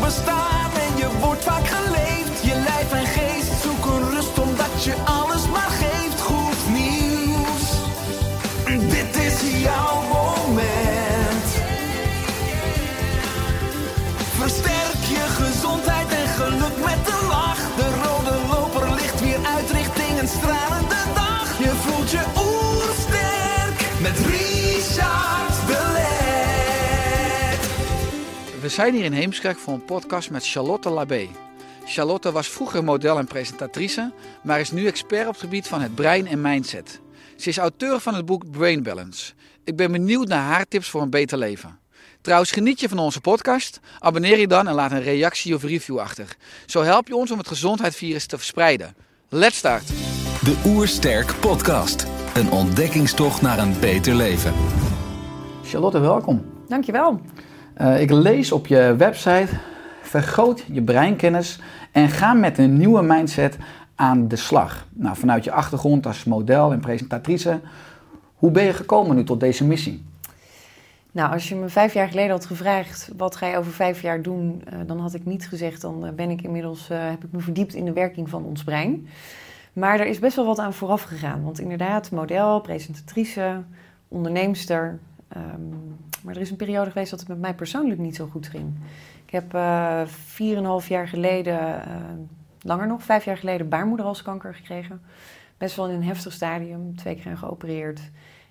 bestaan en je wordt vaak geleefd. Je lijf en geest zoeken rust omdat je alles maar geeft. Goed nieuws, dit is jouw We zijn hier in Heemskerk voor een podcast met Charlotte Labé. Charlotte was vroeger model en presentatrice, maar is nu expert op het gebied van het brein en mindset. Ze is auteur van het boek Brain Balance. Ik ben benieuwd naar haar tips voor een beter leven. Trouwens, geniet je van onze podcast? Abonneer je dan en laat een reactie of review achter. Zo help je ons om het gezondheidsvirus te verspreiden. Let's start! De Oersterk Podcast. Een ontdekkingstocht naar een beter leven. Charlotte, welkom. Dankjewel. Uh, ik lees op je website: vergroot je breinkennis en ga met een nieuwe mindset aan de slag. Nou, vanuit je achtergrond als model en presentatrice, hoe ben je gekomen nu tot deze missie? Nou, als je me vijf jaar geleden had gevraagd wat ga je over vijf jaar doen, uh, dan had ik niet gezegd, dan uh, ben ik inmiddels, heb ik me verdiept in de werking van ons brein. Maar er is best wel wat aan vooraf gegaan. Want inderdaad, model, presentatrice, onderneemster. Um, maar er is een periode geweest dat het met mij persoonlijk niet zo goed ging. Ik heb vier en een half jaar geleden, langer nog, vijf jaar geleden, baarmoederhalskanker gekregen. Best wel in een heftig stadium, twee keer aan geopereerd.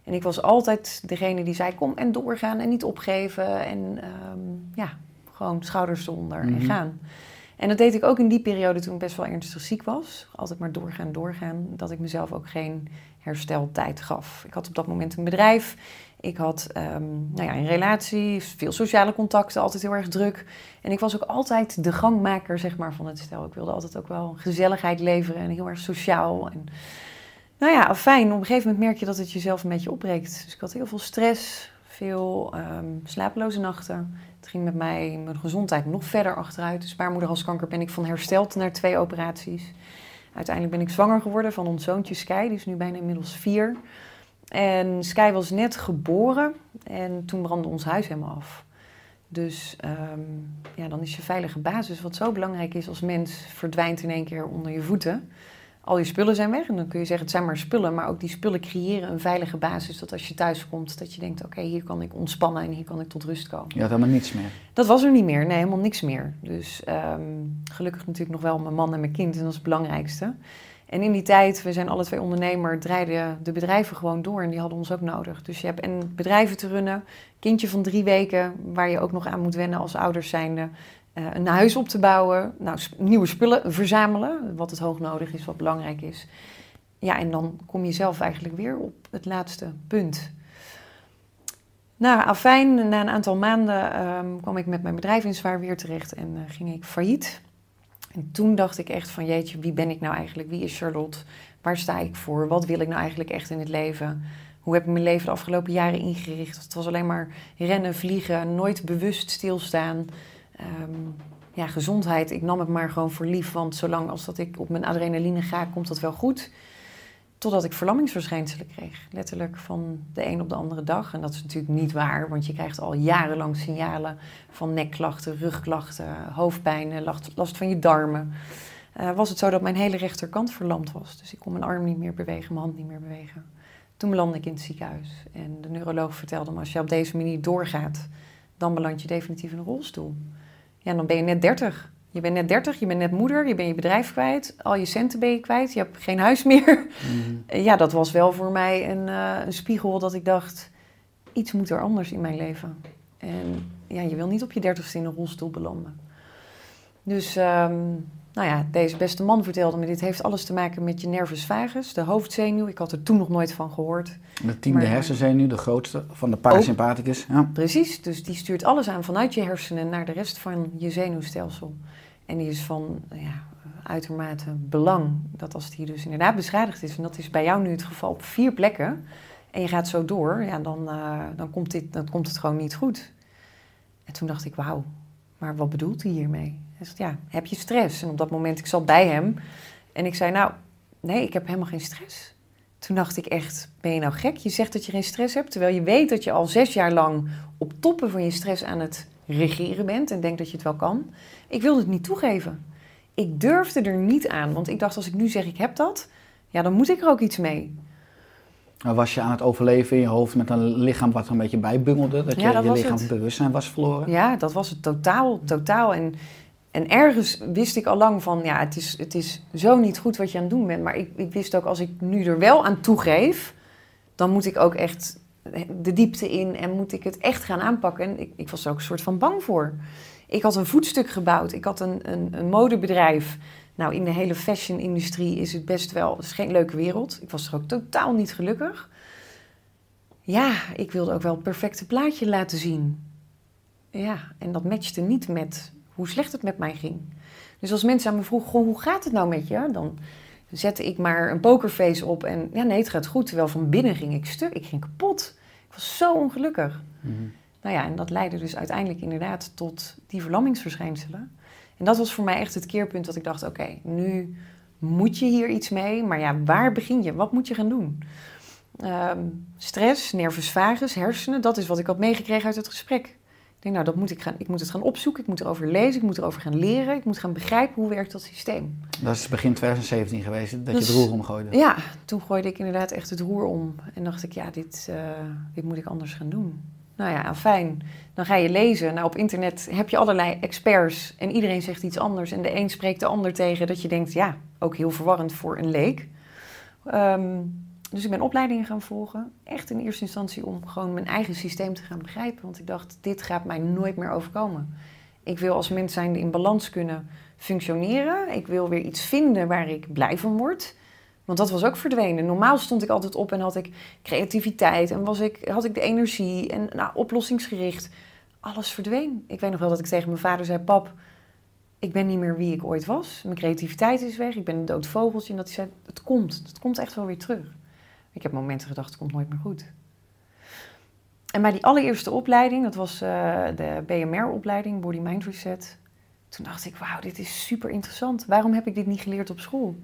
En ik was altijd degene die zei: kom en doorgaan en niet opgeven. En um, ja, gewoon schouders eronder mm -hmm. en gaan. En dat deed ik ook in die periode toen ik best wel ernstig ziek was. Altijd maar doorgaan, doorgaan. Dat ik mezelf ook geen hersteltijd gaf. Ik had op dat moment een bedrijf. Ik had um, nou ja, een relatie, veel sociale contacten, altijd heel erg druk. En ik was ook altijd de gangmaker zeg maar, van het stel. Ik wilde altijd ook wel gezelligheid leveren en heel erg sociaal. En, nou ja, fijn. Op een gegeven moment merk je dat het jezelf een beetje opbreekt. Dus ik had heel veel stress, veel um, slapeloze nachten. Het ging met mij, mijn gezondheid nog verder achteruit. Dus baarmoederhalskanker ben ik van hersteld naar twee operaties. Uiteindelijk ben ik zwanger geworden van ons zoontje Sky. Die is nu bijna inmiddels vier. En Sky was net geboren en toen brandde ons huis helemaal af. Dus um, ja, dan is je veilige basis, wat zo belangrijk is als mens, verdwijnt in één keer onder je voeten al je spullen zijn weg. En dan kun je zeggen, het zijn maar spullen. Maar ook die spullen creëren een veilige basis. Dat als je thuis komt, dat je denkt, oké, okay, hier kan ik ontspannen en hier kan ik tot rust komen. Je had helemaal niets meer? Dat was er niet meer. Nee, helemaal niks meer. Dus um, gelukkig natuurlijk nog wel mijn man en mijn kind. En dat is het belangrijkste. En in die tijd, we zijn alle twee ondernemer, draaiden de bedrijven gewoon door. En die hadden ons ook nodig. Dus je hebt en bedrijven te runnen, kindje van drie weken, waar je ook nog aan moet wennen als ouders zijnde. Uh, een huis op te bouwen, nou, nieuwe spullen verzamelen, wat het hoog nodig is, wat belangrijk is. Ja, en dan kom je zelf eigenlijk weer op het laatste punt. Nou, afijn, na een aantal maanden um, kwam ik met mijn bedrijf in zwaar weer terecht en uh, ging ik failliet. En toen dacht ik echt van, jeetje, wie ben ik nou eigenlijk? Wie is Charlotte? Waar sta ik voor? Wat wil ik nou eigenlijk echt in het leven? Hoe heb ik mijn leven de afgelopen jaren ingericht? Het was alleen maar rennen, vliegen, nooit bewust stilstaan. Um, ja, gezondheid, ik nam het maar gewoon voor lief, want zolang als dat ik op mijn adrenaline ga, komt dat wel goed. Totdat ik verlammingsverschijnselen kreeg, letterlijk van de een op de andere dag. En dat is natuurlijk niet waar, want je krijgt al jarenlang signalen van nekklachten, rugklachten, hoofdpijn, last van je darmen. Uh, was het zo dat mijn hele rechterkant verlamd was. Dus ik kon mijn arm niet meer bewegen, mijn hand niet meer bewegen. Toen belandde ik in het ziekenhuis. En de neuroloog vertelde me, als je op deze manier doorgaat, dan beland je definitief in een rolstoel. Ja, dan ben je net 30. Je bent net 30, je bent net moeder, je bent je bedrijf kwijt, al je centen ben je kwijt, je hebt geen huis meer. Mm. Ja, dat was wel voor mij een, uh, een, spiegel dat ik dacht, iets moet er anders in mijn leven. En ja, je wil niet op je dertigste in een rolstoel belanden. Dus ehm, nou ja, deze beste man vertelde me, dit heeft alles te maken met je nervus vagus, de hoofdzenuw. Ik had er toen nog nooit van gehoord. De tiende Maar- hersenzenuw, de grootste van de parasympathicus. Ja. Precies, dus die stuurt alles aan vanuit je hersenen naar de rest van je zenuwstelsel. En die is van ja, uitermate belang dat als die dus inderdaad beschadigd is, en dat is bij jou nu het geval op vier plekken, en je gaat zo door, ja, dan, eh, dan, komt dit, dan komt het gewoon niet goed. En toen dacht ik, wauw, maar wat bedoelt hij hiermee? Hij zegt, ja, heb je stress? En op dat moment, ik zat bij hem en ik zei, nou, nee, ik heb helemaal geen stress. Toen dacht ik echt, ben je nou gek? Je zegt dat je geen stress hebt, terwijl je weet dat je al zes jaar lang op toppen van je stress aan het regeren bent en denkt dat je het wel kan. Ik wilde het niet toegeven. Ik durfde er niet aan, want ik dacht als ik nu zeg ik heb dat, ja, dan moet ik er ook iets mee. Was je aan het overleven in je hoofd met een lichaam wat er een beetje bijbungelde? Dat je Ja, dat je lichaam bewustzijn was verloren? Ja, dat was het totaal, totaal. En, en ergens wist ik al lang van, ja, het is, het is zo niet goed wat je aan het doen bent. Maar ik, ik wist ook, als ik nu er wel aan toegeef, dan moet ik ook echt de diepte in en moet ik het echt gaan aanpakken. En ik, ik was er ook een soort van bang voor. Ik had een voetstuk gebouwd. Ik had een, een, een modebedrijf. Nou, in de hele fashion-industrie is het best wel... Het is geen leuke wereld. Ik was er ook totaal niet gelukkig. Ja, ik wilde ook wel het perfecte plaatje laten zien. Ja, en dat matchte niet met hoe slecht het met mij ging. Dus als mensen aan me vroegen, "Goh, hoe gaat het nou met je? Dan zette ik maar een pokerface op en ja, nee, het gaat goed. Terwijl van binnen ging ik stuk, ik ging kapot. Ik was zo ongelukkig. Mhm. Nou ja, en dat leidde dus uiteindelijk inderdaad tot die verlammingsverschijnselen. En dat was voor mij echt het keerpunt dat ik dacht, oké, nu moet je hier iets mee. Maar ja, waar begin je? Wat moet je gaan doen? Ehm, stress, nervus vagus, hersenen, dat is wat ik had meegekregen uit het gesprek. Denk, nou, dat moet ik, gaan, ik moet het gaan opzoeken, ik moet erover lezen, ik moet erover gaan leren, ik moet gaan begrijpen hoe werkt dat systeem. Dat is begin 2017 geweest dat Dus- je het roer omgooide. Ja, toen gooide ik inderdaad echt het roer om. En dacht ik, ja, dit, eh, dit moet ik anders gaan doen. Nou ja, fijn. Dan ga je lezen. Nou, op internet heb je allerlei experts en iedereen zegt iets anders. En de een spreekt de ander tegen dat je denkt, ja, ook heel verwarrend voor een leek. Ehm, dus ik ben opleidingen gaan volgen. Echt in eerste instantie om gewoon mijn eigen systeem te gaan begrijpen. Want ik dacht, dit gaat mij nooit meer overkomen. Ik wil als mens zijnde in balans kunnen functioneren. Ik wil weer iets vinden waar ik blij van word. Want dat was ook verdwenen. Normaal stond ik altijd op en had ik creativiteit en was ik, had ik de energie en nou, oplossingsgericht. Alles verdween. Ik weet nog wel dat ik tegen mijn vader zei: Pap, ik ben niet meer wie ik ooit was. Mijn creativiteit is weg. Ik ben een dood vogeltje. En dat hij zei: Het komt. Het komt echt wel weer terug. Ik heb momenten gedacht: Het komt nooit meer goed. En bij die allereerste opleiding, dat was eh, de BMR-opleiding, Body Mind Reset. Toen dacht ik: Wauw, dit is super interessant. Waarom heb ik dit niet geleerd op school?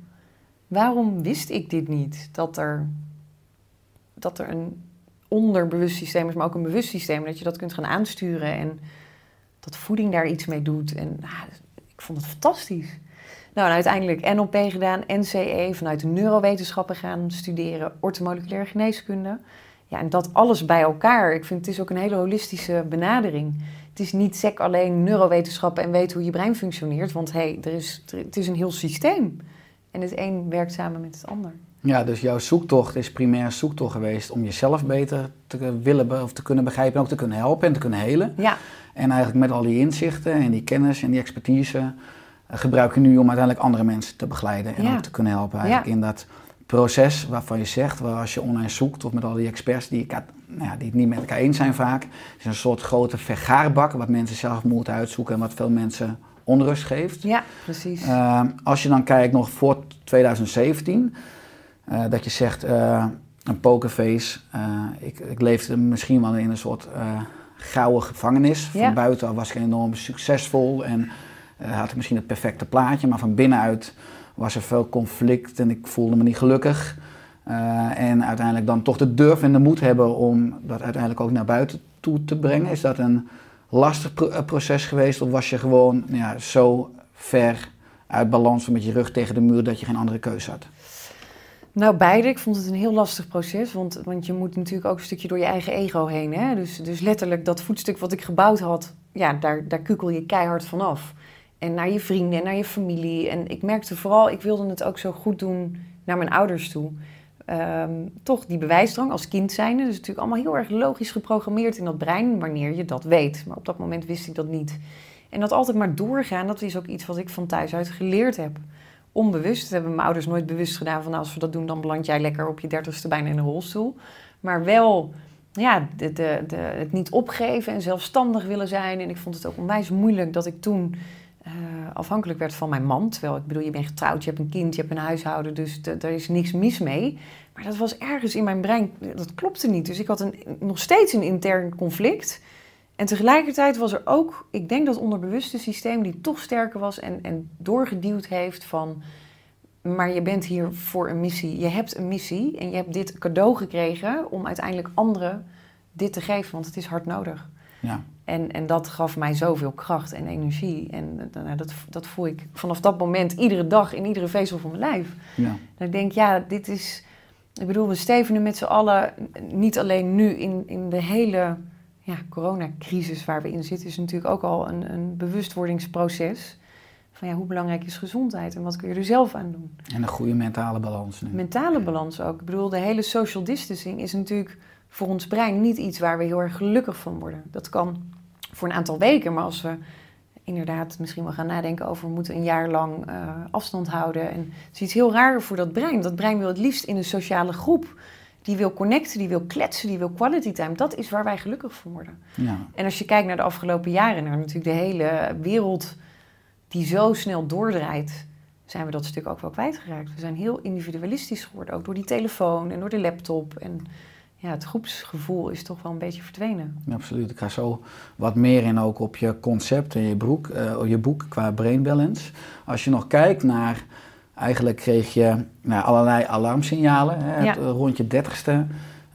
Waarom wist ik dit niet? Dat er, dat er een onderbewust systeem is, maar ook een bewust systeem. Dat je dat kunt gaan aansturen en dat voeding daar iets mee doet. En ah, ik vond het fantastisch. Nou, en uiteindelijk NLP gedaan, NCE, vanuit de neurowetenschappen gaan studeren, ortomoleculaire geneeskunde. Ja, en dat alles bij elkaar. Ik vind het is ook een hele holistische benadering. Het is niet sec alleen neurowetenschappen en weten hoe je brein functioneert. Want hey, er is, er- het is een heel systeem. En het een werkt samen met het ander. Ja, dus jouw zoektocht is primair zoektocht geweest om jezelf beter te willen be- of te kunnen begrijpen en ook te kunnen helpen en te kunnen helen. Ja, En eigenlijk met al die inzichten en die kennis en die expertise eh, gebruik je nu om uiteindelijk andere mensen te begeleiden en Ja. ook te kunnen helpen eigenlijk in dat proces waarvan je zegt, waar als je online zoekt of met al die experts die, elkaar- nou ja, die het niet met elkaar eens zijn vaak, is een soort grote vergaarbak wat mensen zelf moeten uitzoeken en wat veel mensen onrust geeft. ja, precies. Uh, als je dan kijkt nog voor 2017, uh, dat je zegt uh, een pokerface, ik, ik leefde misschien wel in een soort gouden gevangenis. Ja. Van buiten was ik enorm succesvol en had ik misschien het perfecte plaatje, maar van binnenuit was er veel conflict en ik voelde me niet gelukkig. Uh, en uiteindelijk dan toch de durf en de moed hebben om dat uiteindelijk ook naar buiten toe te brengen. Is dat een lastig pro proces geweest of was je gewoon ja, zo ver uit balans met je rug tegen de muur dat je geen andere keuze had? Nou, beide. Ik vond het een heel lastig proces, want, want je moet natuurlijk ook een stukje door je eigen ego heen. Hè? Dus, dus letterlijk dat voetstuk wat ik gebouwd had, ja, daar, daar kukel je keihard vanaf. En naar je vrienden en naar je familie. En ik merkte vooral, ik wilde het ook zo goed doen naar mijn ouders toe. Um, toch die bewijsdrang als kind zijnde. Dus natuurlijk allemaal heel erg logisch geprogrammeerd in dat brein wanneer je dat weet. Maar op dat moment wist ik dat niet. En dat altijd maar doorgaan, dat is ook iets wat ik van thuis uit geleerd heb. Onbewust, dat hebben mijn ouders nooit bewust gedaan van nou, als we dat doen, dan beland jij lekker op je dertigste bijna in een rolstoel. Maar wel ja, de, de, het niet opgeven en zelfstandig willen zijn. En ik vond het ook onwijs moeilijk dat ik toen eh, afhankelijk werd van mijn man. Terwijl ik bedoel, je bent getrouwd, je hebt een kind, je hebt een huishouden, dus er is niks mis mee. Maar dat was ergens in mijn brein, dat klopte niet. Dus ik had een, nog steeds een intern conflict. En tegelijkertijd was er ook, ik denk dat onderbewuste systeem die toch sterker was en, en doorgeduwd heeft van, maar je bent hier voor een missie. Je hebt een missie en je hebt dit cadeau gekregen om uiteindelijk anderen dit te geven, want het is hard nodig. Ja. En, en dat gaf mij zoveel kracht en energie. En eh, nou, dat, dat voel ik vanaf dat moment iedere dag in iedere vezel van mijn lijf. Ja. Dat ik denk, ja, dit is. Ik bedoel, we stevenen met z'n allen, niet alleen nu in, in de hele ja, coronacrisis waar we in zitten, is natuurlijk ook al een, een bewustwordingsproces. Van ja, hoe belangrijk is gezondheid en wat kun je er zelf aan doen? En een goede mentale balans nu. Mentale balans ook. Ik bedoel, de hele social distancing is natuurlijk voor ons brein niet iets waar we heel erg gelukkig van worden. Dat kan voor een aantal weken, maar als we inderdaad misschien wel gaan nadenken over we moeten een jaar lang uh, afstand houden. En het is iets heel raar voor dat brein. Dat brein wil het liefst in een sociale groep. Die wil connecten, die wil kletsen, die wil quality time. Dat is waar wij gelukkig van worden. Ja. En als je kijkt naar de afgelopen jaren, naar natuurlijk de hele wereld die zo snel doordraait, zijn we dat stuk ook wel kwijtgeraakt. We zijn heel individualistisch geworden, ook door die telefoon en door de laptop. En ja, het groepsgevoel is toch wel een beetje verdwenen. Ja, absoluut. Ik ga zo wat meer in ook op je concept en je, broek, uh, je boek qua brain balance. Als je nog kijkt naar, eigenlijk kreeg je nou, allerlei alarmsignalen hè, Ja. rond je dertigste.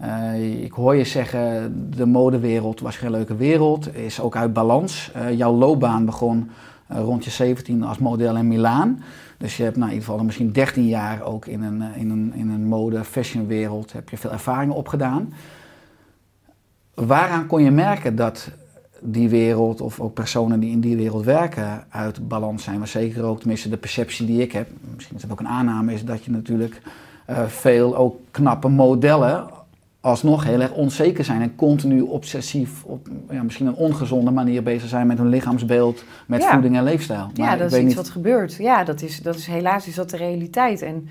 Uh, ik hoor je zeggen, de modewereld was geen leuke wereld, is ook uit balans. Uh, jouw loopbaan begon rond je 17 als model in Milaan. Dus je hebt nou, in ieder geval misschien 13 jaar ook in een, in een, in een mode-fashion wereld heb je veel ervaringen opgedaan. Waaraan kon je merken dat die wereld of ook personen die in die wereld werken uit balans zijn? Maar zeker ook, tenminste de perceptie die ik heb, misschien is dat ook een aanname, is dat je natuurlijk uh, veel ook knappe modellen alsnog heel erg onzeker zijn en continu obsessief op ja, misschien een ongezonde manier bezig zijn met hun lichaamsbeeld, met Ja. voeding en leefstijl. Maar ja, ik dat is weet iets niet- wat gebeurt. Ja, dat is, dat is helaas is dat de realiteit. En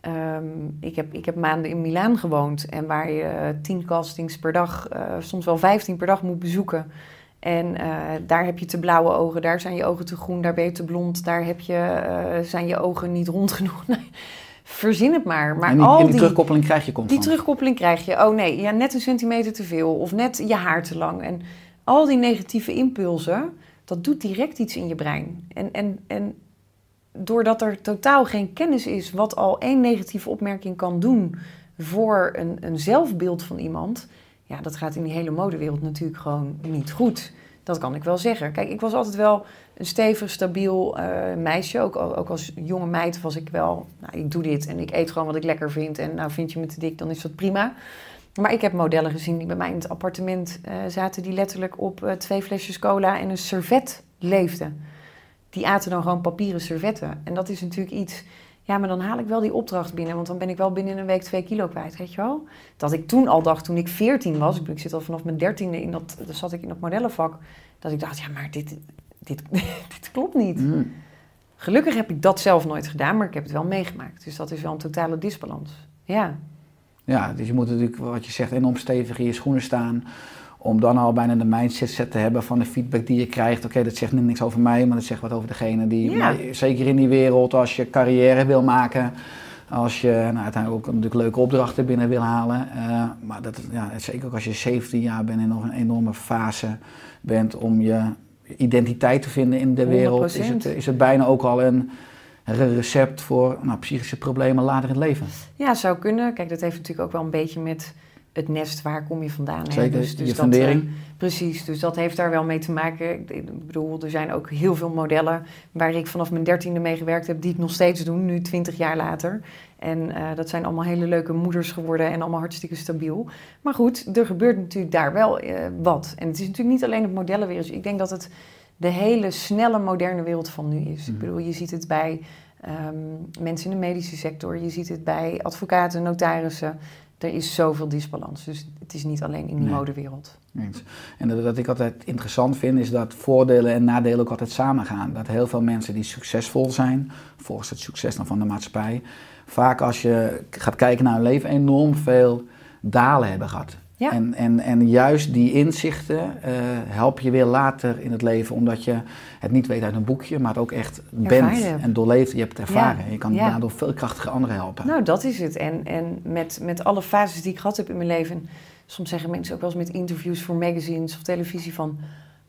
ehm, ik, heb, ik heb maanden in Milaan gewoond en waar je eh, tien castings per dag, eh, soms wel vijftien per dag moet bezoeken. En eh, daar heb je te blauwe ogen, daar zijn je ogen te groen, daar ben je te blond, daar heb je, zijn je ogen niet rond genoeg. Verzin het maar. Maar en die, al en die die, terugkoppeling krijg je constant. die terugkoppeling krijg je. Oh nee, ja, net een centimeter te veel of net je haar te lang. En al die negatieve impulsen, dat doet direct iets in je brein. En, en, en doordat er totaal geen kennis is wat al één negatieve opmerking kan doen voor een, een zelfbeeld van iemand, ja, dat gaat in die hele modewereld natuurlijk gewoon niet goed. Dat kan ik wel zeggen. Kijk, ik was altijd wel een stevig, stabiel eh, meisje. Ook, ook als jonge meid was ik wel, nou, ik doe dit en ik eet gewoon wat ik lekker vind. En nou, vind je me te dik, dan is dat prima. Maar ik heb modellen gezien die bij mij in het appartement eh, zaten, die letterlijk op eh, twee flesjes cola en een servet leefden. Die aten dan gewoon papieren servetten. En dat is natuurlijk iets. Ja, maar dan haal ik wel die opdracht binnen, want dan ben ik wel binnen een week twee kilo kwijt, weet je wel? Dat ik toen al dacht, toen ik 14 was, ik, zit al vanaf mijn dertiende in dat, zat ik in dat modellenvak, dat ik dacht, ja, maar dit, dit, dit klopt niet. Mm. Gelukkig heb ik dat zelf nooit gedaan, maar ik heb het wel meegemaakt. Dus dat is wel een totale disbalans. Ja, Ja, dus je moet natuurlijk, wat je zegt, enorm stevig in je schoenen staan. Om dan al bijna de mindset set te hebben van de feedback die je krijgt. Oké, dat zegt niks over mij, maar dat zegt wat over degene die... Ja. Maar zeker in die wereld, als je carrière wil maken. Als je nou, uiteindelijk ook natuurlijk leuke opdrachten binnen wil halen. eh, maar dat, ja, zeker ook als je 17 jaar bent en nog een enorme fase bent om je identiteit te vinden in de wereld. Is het, 100%. is het bijna ook al een recept voor nou, psychische problemen later in het leven. ja, zou kunnen. Kijk, dat heeft natuurlijk ook wel een beetje met het nest, waar kom je vandaan? hè? Zeker, Dus, dus je dat, fundering. eh, precies, dus dat heeft daar wel mee te maken. Ik, bedoel, er zijn ook heel veel modellen waar ik vanaf mijn dertiende mee gewerkt heb, die het nog steeds doen, nu twintig jaar later. En eh, dat zijn allemaal hele leuke moeders geworden en allemaal hartstikke stabiel. Maar goed, er gebeurt natuurlijk daar wel eh, wat. En het is natuurlijk niet alleen het modellenwereld. Ik denk dat het de hele snelle moderne wereld van nu is. Ik Mhm. bedoel, je ziet het bij ehm, mensen in de medische sector, je ziet het bij advocaten, notarissen. Er is zoveel disbalans. Dus het is niet alleen in die Nee. modewereld. Eens. En dat, wat ik altijd interessant vind, is dat voordelen en nadelen ook altijd samengaan. Dat heel veel mensen die succesvol zijn, volgens het succes dan van de maatschappij, vaak als je gaat kijken naar hun leven, enorm veel dalen hebben gehad. Ja. En, en, en juist die inzichten eh, help je weer later in het leven, omdat je het niet weet uit een boekje, maar het ook echt bent en doorleefd. Je hebt het ervaren. Ja. Je kan Ja. daardoor veel krachtiger anderen helpen. Nou, dat is het. En, en met, met alle fases die ik gehad heb in mijn leven. Soms zeggen mensen ook wel eens met interviews voor magazines of televisie van...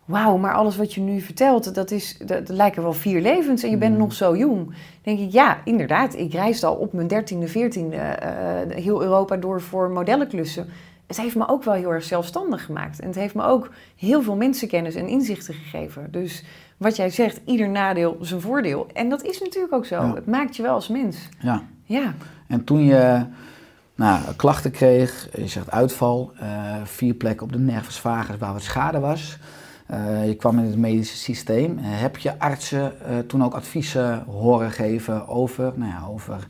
Wauw, maar alles wat je nu vertelt, dat, is, dat, dat lijken wel vier levens en je bent Mm. nog zo jong. Dan denk ik, ja, inderdaad. Ik reisde al op mijn dertiende, veertiende eh, heel Europa door voor modellenklussen. Het heeft me ook wel heel erg zelfstandig gemaakt. En het heeft me ook heel veel mensenkennis en inzichten gegeven. Dus wat jij zegt, ieder nadeel zijn voordeel. En dat is natuurlijk ook zo. Ja. Het maakt je wel als mens. Ja. Ja. En toen je nou, klachten kreeg, je zegt uitval, eh, vier plekken op de nervus vagus waar wat schade was. eh, je kwam in het medische systeem. Heb je artsen eh, toen ook adviezen horen geven over, nou ja, over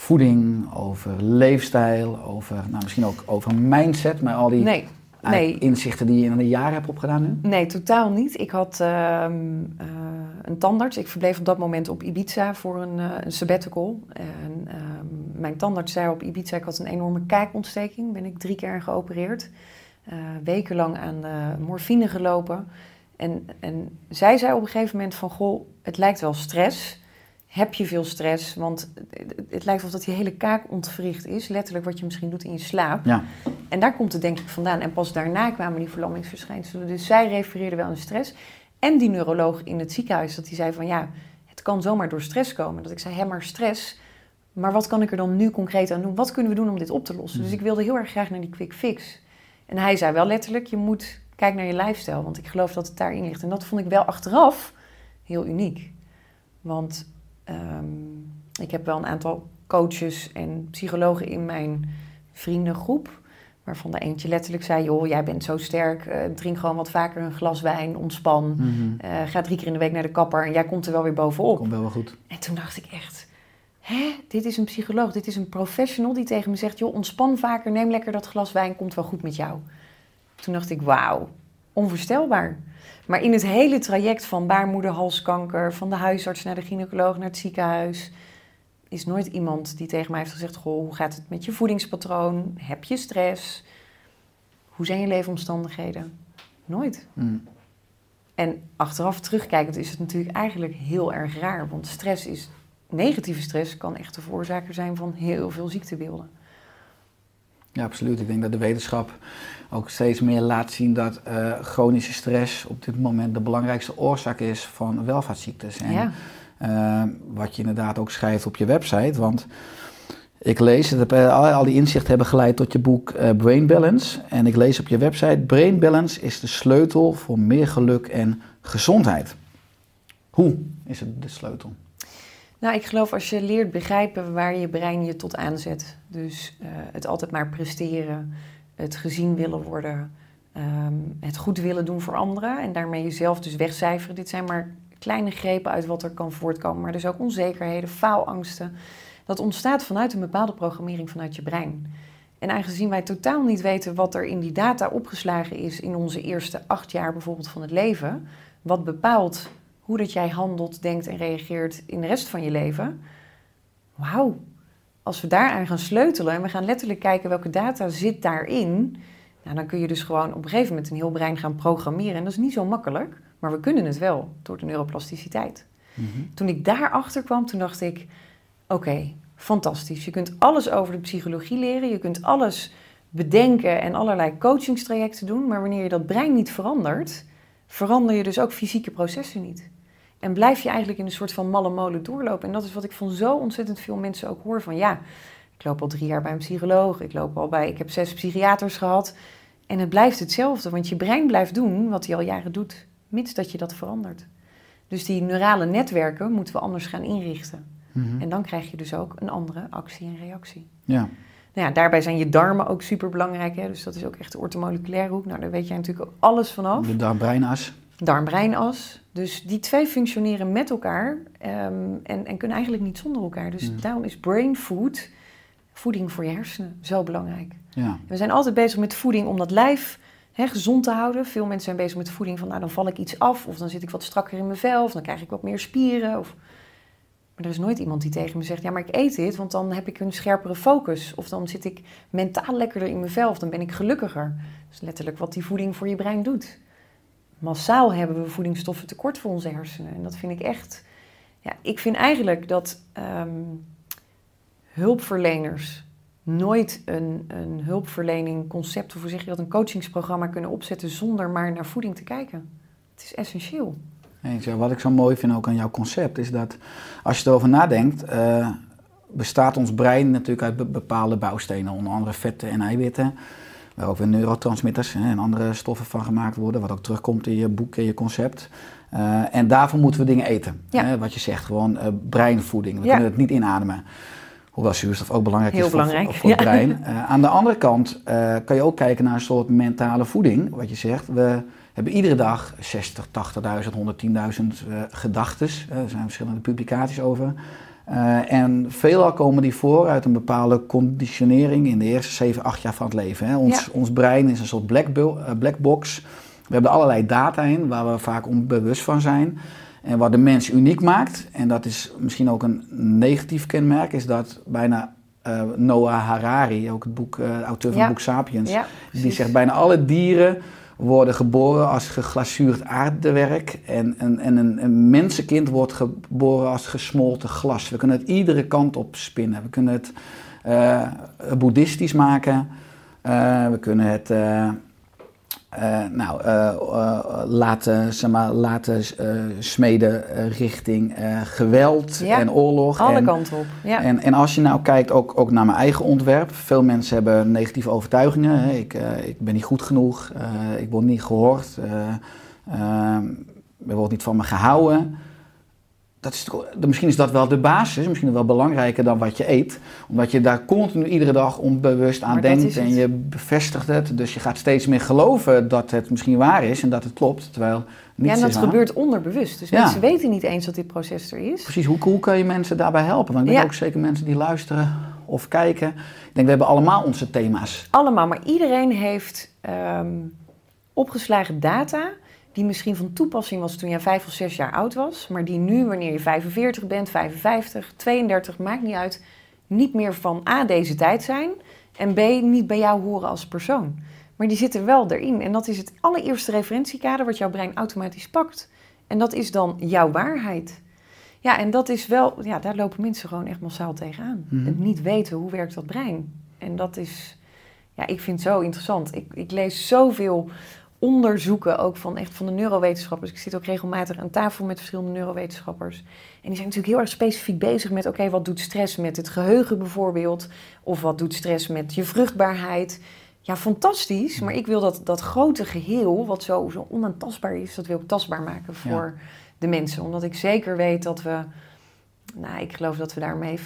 voeding, over leefstijl, over nou, misschien ook over mindset, maar al die Nee, eigenlijk nee, inzichten die je in de jaren hebt opgedaan nu? nee, totaal niet. Ik had ehm, eh, een tandarts. Ik verbleef op dat moment op Ibiza voor een, eh, een sabbatical. En ehm, mijn tandarts zei op Ibiza, ik had een enorme kaakontsteking. Ben ik drie keer geopereerd. Eh, wekenlang aan morfine gelopen. En, en zij zei op een gegeven moment van, goh, het lijkt wel stress. Heb je veel stress? Want het, lijkt wel dat die hele kaak ontwricht is. Letterlijk wat je misschien doet in je slaap. Ja, En daar komt het denk ik vandaan. En pas daarna kwamen die verlammingsverschijnselen. Dus zij refereerde wel aan stress. En die neuroloog in het ziekenhuis, dat die zei van ja, het kan zomaar door stress komen. Dat ik zei, hé, maar stress. Maar wat kan ik er dan nu concreet aan doen? Wat kunnen we doen om dit op te lossen? Dus ik wilde heel erg graag naar die quick fix. En hij zei wel letterlijk, je moet kijken naar je lifestyle. Want ik geloof dat het daarin ligt. En dat vond ik wel achteraf heel uniek. Want ehm, ik heb wel een aantal coaches en psychologen in mijn vriendengroep. Waarvan de eentje letterlijk zei: Joh, jij bent zo sterk. eh, drink gewoon wat vaker een glas wijn. Ontspan. Mhm. eh, ga drie keer in de week naar de kapper. En jij komt er wel weer bovenop. komt wel wel goed. En toen dacht ik echt: Hè, dit is een psycholoog. Dit is een professional die tegen me zegt: Joh, ontspan vaker. Neem lekker dat glas wijn. Komt wel goed met jou. Toen dacht ik: Wauw, onvoorstelbaar. Maar in het hele traject van baarmoederhalskanker, van de huisarts naar de gynaecoloog naar het ziekenhuis, is nooit iemand die tegen mij heeft gezegd: Goh, hoe gaat het met je voedingspatroon? Heb je stress? Hoe zijn je leefomstandigheden? Nooit. Mm. En achteraf terugkijkend is het natuurlijk eigenlijk heel erg raar. Want stress is, negatieve stress kan echt de veroorzaker zijn van heel veel ziektebeelden. Ja, absoluut. Ik denk dat de wetenschap ook steeds meer laat zien dat eh, chronische stress op dit moment de belangrijkste oorzaak is van welvaartsziektes. En ja, eh, wat je inderdaad ook schrijft op je website, want ik lees, heb, eh, al, al die inzichten hebben geleid tot je boek Brain Balance. En ik lees op je website, Brain Balance is de sleutel voor meer geluk en gezondheid. Hoe is het de sleutel? Nou ik geloof als je leert begrijpen waar je brein je tot aanzet. Dus eh, het altijd maar presteren, het gezien willen worden, ehm, het goed willen doen voor anderen en daarmee jezelf dus wegcijferen. Dit zijn maar kleine grepen uit wat er kan voortkomen, maar dus ook onzekerheden, faalangsten. Dat ontstaat vanuit een bepaalde programmering vanuit je brein. En aangezien wij totaal niet weten wat er in die data opgeslagen is in onze eerste acht jaar bijvoorbeeld van het leven, wat bepaalt hoe dat jij handelt, denkt en reageert in de rest van je leven. Wauw, als we daaraan gaan sleutelen en we gaan letterlijk kijken welke data zit daarin, nou, dan kun je dus gewoon op een gegeven moment een heel brein gaan programmeren. En dat is niet zo makkelijk, maar we kunnen het wel door de neuroplasticiteit. Toen ik daarachter kwam, toen dacht ik: oké, fantastisch. Je kunt alles over de psychologie leren, je kunt alles bedenken en allerlei coachingstrajecten doen, maar wanneer je dat brein niet verandert, verander je dus ook fysieke processen niet. En blijf je eigenlijk in een soort van malle molen doorlopen. En dat is wat ik van zo ontzettend veel mensen ook hoor van ja, ik loop al drie jaar bij een psycholoog, ik loop al bij, ik heb zes psychiaters gehad. En het blijft hetzelfde, want je brein blijft doen wat hij al jaren doet, mits dat je dat verandert. Dus die neurale netwerken moeten we anders gaan inrichten. Mhm. En dan krijg je dus ook een andere actie en reactie. Ja, Nou ja, daarbij zijn je darmen ook super belangrijk. Hè? Dus dat is ook echt de ortomoleculaire hoek. Nou, daar weet jij natuurlijk ook alles vanaf. de darm-breinas. Darm-breinas. Dus die twee functioneren met elkaar ehm, en, en kunnen eigenlijk niet zonder elkaar. Dus daarom is brain food Voeding voor je hersenen, zo belangrijk. Ja. We zijn altijd bezig met voeding om dat lijf hè, gezond te houden. Veel mensen zijn bezig met voeding van, nou dan val ik iets af, of dan zit ik wat strakker in mijn vel, of dan krijg ik wat meer spieren. Of... Maar er is nooit iemand die tegen me zegt, ja maar ik eet dit, want dan heb ik een scherpere focus. Of dan zit ik mentaal lekkerder in mijn vel, of dan ben ik gelukkiger. Dat is letterlijk wat die voeding voor je brein doet. Massaal hebben we voedingsstoffen tekort voor onze hersenen. En dat vind ik echt... Ja, ik vind eigenlijk dat ehm, hulpverleners nooit een, een hulpverlening concept, of hoe zeg je dat, een coachingsprogramma kunnen opzetten zonder maar naar voeding te kijken. Het is essentieel. Ja, wat ik zo mooi vind ook aan jouw concept is dat als je erover nadenkt, eh, bestaat ons brein natuurlijk uit be- bepaalde bouwstenen, onder andere vetten en eiwitten. Waar ook weer neurotransmitters en andere stoffen van gemaakt worden, wat ook terugkomt in je boek en je concept. Eh, en daarvoor moeten we dingen eten. Ja. Hè, wat je zegt, gewoon eh, breinvoeding. We Ja. kunnen het niet inademen. Hoewel zuurstof ook belangrijk Heel is voor, belangrijk, voor het ja. brein. Eh, aan de andere kant kan je ook kijken naar een soort mentale voeding. Wat je zegt, we hebben iedere dag 60, 80.000, 110.000 eh gedachten. er zijn verschillende publicaties over. Eh, en veelal komen die voor uit een bepaalde conditionering in de eerste 7, 8 jaar van het leven. Hè. Ons, Ja. ons brein is een soort black, eh, black box. We hebben allerlei data in waar we vaak onbewust van zijn. En wat de mens uniek maakt, en dat is misschien ook een negatief kenmerk, is dat bijna eh, Noah Harari, ook het boek, auteur van Ja. het boek Sapiens, Ja, die zegt bijna alle dieren worden geboren als geglazuurd aardewerk en, en, en een, mensenkind wordt geboren als gesmolten glas. We kunnen het iedere kant op spinnen. We kunnen het eh, boeddhistisch maken. Eh, we kunnen het eh, nou, eh, eh, laten, zeg maar, laten smeden richting geweld Ja, en oorlog. Alle en, kanten op. Ja. en, en als je nou kijkt ook, ook naar mijn eigen ontwerp. Veel mensen hebben negatieve overtuigingen. Hè. Ik, ik ben niet goed genoeg. ik word niet gehoord. eh, ehm, er wordt niet van me gehouden. Dat is, misschien is dat wel de basis. Misschien wel belangrijker dan wat je eet. Omdat je daar continu iedere dag onbewust aan Maar denkt. En je bevestigt het. Dus je gaat steeds meer geloven dat het misschien waar is. En dat het klopt. Terwijl ja, en dat gebeurt onderbewust. Dus Ja. mensen weten niet eens dat dit proces er is. Precies, hoe, hoe kan je mensen daarbij helpen? Want ik denk Ja. ook zeker mensen die luisteren of kijken. Ik denk, we hebben allemaal onze thema's. Allemaal, maar iedereen heeft ehm, opgeslagen data die misschien van toepassing was toen jij vijf of zes jaar oud was, maar die nu, wanneer je 45 bent, 55, 32, maakt niet uit, niet meer van A, deze tijd zijn en B, niet bij jou horen als persoon. Maar die zitten wel erin en dat is het allereerste referentiekader wat jouw brein automatisch pakt. En dat is dan jouw waarheid. Ja, en dat is wel, ja, daar lopen mensen gewoon echt massaal tegenaan. Mhm. Het niet weten hoe werkt dat brein. En dat is, ja, ik vind het zo interessant. Ik, ik lees zoveel onderzoeken ook van echt van de neurowetenschappers. Ik zit ook regelmatig aan tafel met verschillende neurowetenschappers. En die zijn natuurlijk heel erg specifiek bezig met, oké, wat doet stress met het geheugen bijvoorbeeld? Of wat doet stress met je vruchtbaarheid? Ja, fantastisch. Maar ik wil dat, dat grote geheel, wat zo, zo onaantastbaar is, dat wil ik tastbaar maken voor de mensen. Omdat ik zeker weet dat we, nou, ik geloof dat we daarmee 50%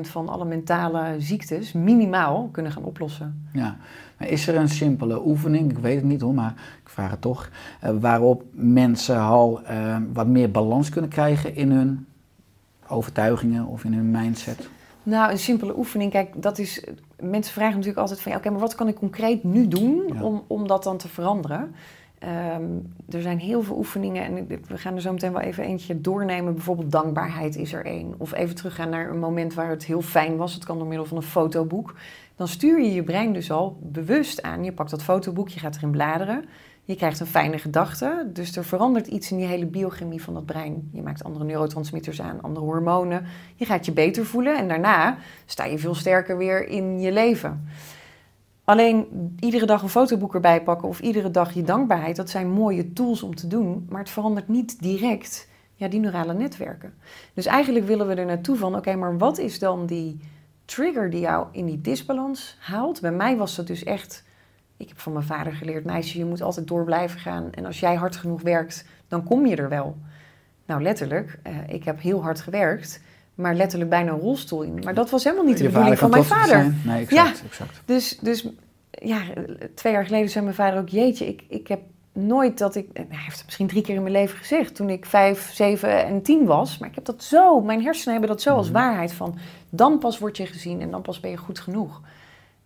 van alle mentale ziektes minimaal kunnen gaan oplossen. Ja. Maar is er een simpele oefening, ik weet het niet hoor, maar ik vraag het toch, eh, waarop mensen al eh, wat meer balans kunnen krijgen in hun overtuigingen of in hun mindset? Nou, een simpele oefening, kijk, dat is. Mensen vragen natuurlijk altijd van ja, oké, maar wat kan ik concreet nu doen Ja. om, om dat dan te veranderen? Ehm, er zijn heel veel oefeningen en we gaan er zo meteen wel even eentje doornemen. Bijvoorbeeld dankbaarheid is er één. Of even teruggaan naar een moment waar het heel fijn was. Het kan door middel van een fotoboek. Dan stuur je je brein dus al bewust aan. Je pakt dat fotoboek, je gaat erin bladeren. Je krijgt een fijne gedachte. Dus er verandert iets in die hele biochemie van dat brein. Je maakt andere neurotransmitters aan, andere hormonen. Je gaat je beter voelen en daarna sta je veel sterker weer in je leven. Alleen iedere dag een fotoboek erbij pakken of iedere dag je dankbaarheid, dat zijn mooie tools om te doen, maar het verandert niet direct ja, die neurale netwerken. Dus eigenlijk willen we er naartoe van, oké, maar wat is dan die trigger die jou in die disbalans haalt? Bij mij was dat dus echt, ik heb van mijn vader geleerd, meisje, je moet altijd door blijven gaan en als jij hard genoeg werkt, dan kom je er wel. Nou, letterlijk, eh, ik heb heel hard gewerkt, maar letterlijk bijna een rolstoel in. Maar dat was helemaal niet de Je bedoeling van mijn vader. zijn? Nee, exact. exact. Dus, dus ja, twee jaar geleden zei mijn vader ook: Jeetje, ik, ik heb nooit dat ik... nou, Hij heeft het misschien drie keer in mijn leven gezegd. Toen ik vijf, zeven en tien was. Maar ik heb dat zo... Mijn hersenen hebben dat zo als waarheid van... Dan pas word je gezien en dan pas ben je goed genoeg.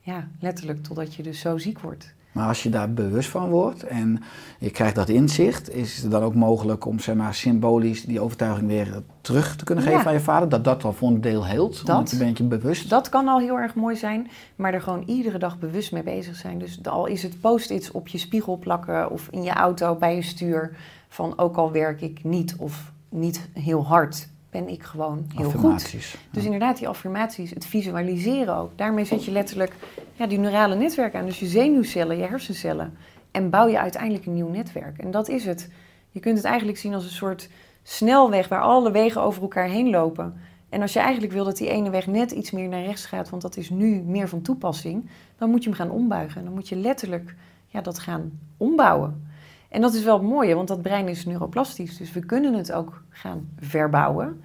Ja, letterlijk. Totdat je dus zo ziek wordt. Maar als je daar bewust van wordt en je krijgt dat inzicht, is het dan ook mogelijk om zeg maar, symbolisch die overtuiging weer terug te kunnen geven Ja. aan je vader? Dat dat al voor een deel heelt? Dat. Je bent je bewust. Dat kan al heel erg mooi zijn, maar er gewoon iedere dag bewust mee bezig zijn. Dus al is het post-its op je spiegel plakken of in je auto bij je stuur. Van ook al werk ik niet of niet heel hard, ben ik gewoon heel goed. Affirmaties. Dus inderdaad, die affirmaties, het visualiseren ook. Daarmee zet je letterlijk ja, die neurale netwerken aan. Dus je zenuwcellen, je hersencellen. En bouw je uiteindelijk een nieuw netwerk. En dat is het. Je kunt het eigenlijk zien als een soort snelweg waar alle wegen over elkaar heen lopen. En als je eigenlijk wil dat die ene weg net iets meer naar rechts gaat, want dat is nu meer van toepassing, dan moet je hem gaan ombuigen. En dan moet je letterlijk ja, dat gaan ombouwen. En dat is wel het mooie, want dat brein is neuroplastisch. Dus we kunnen het ook gaan verbouwen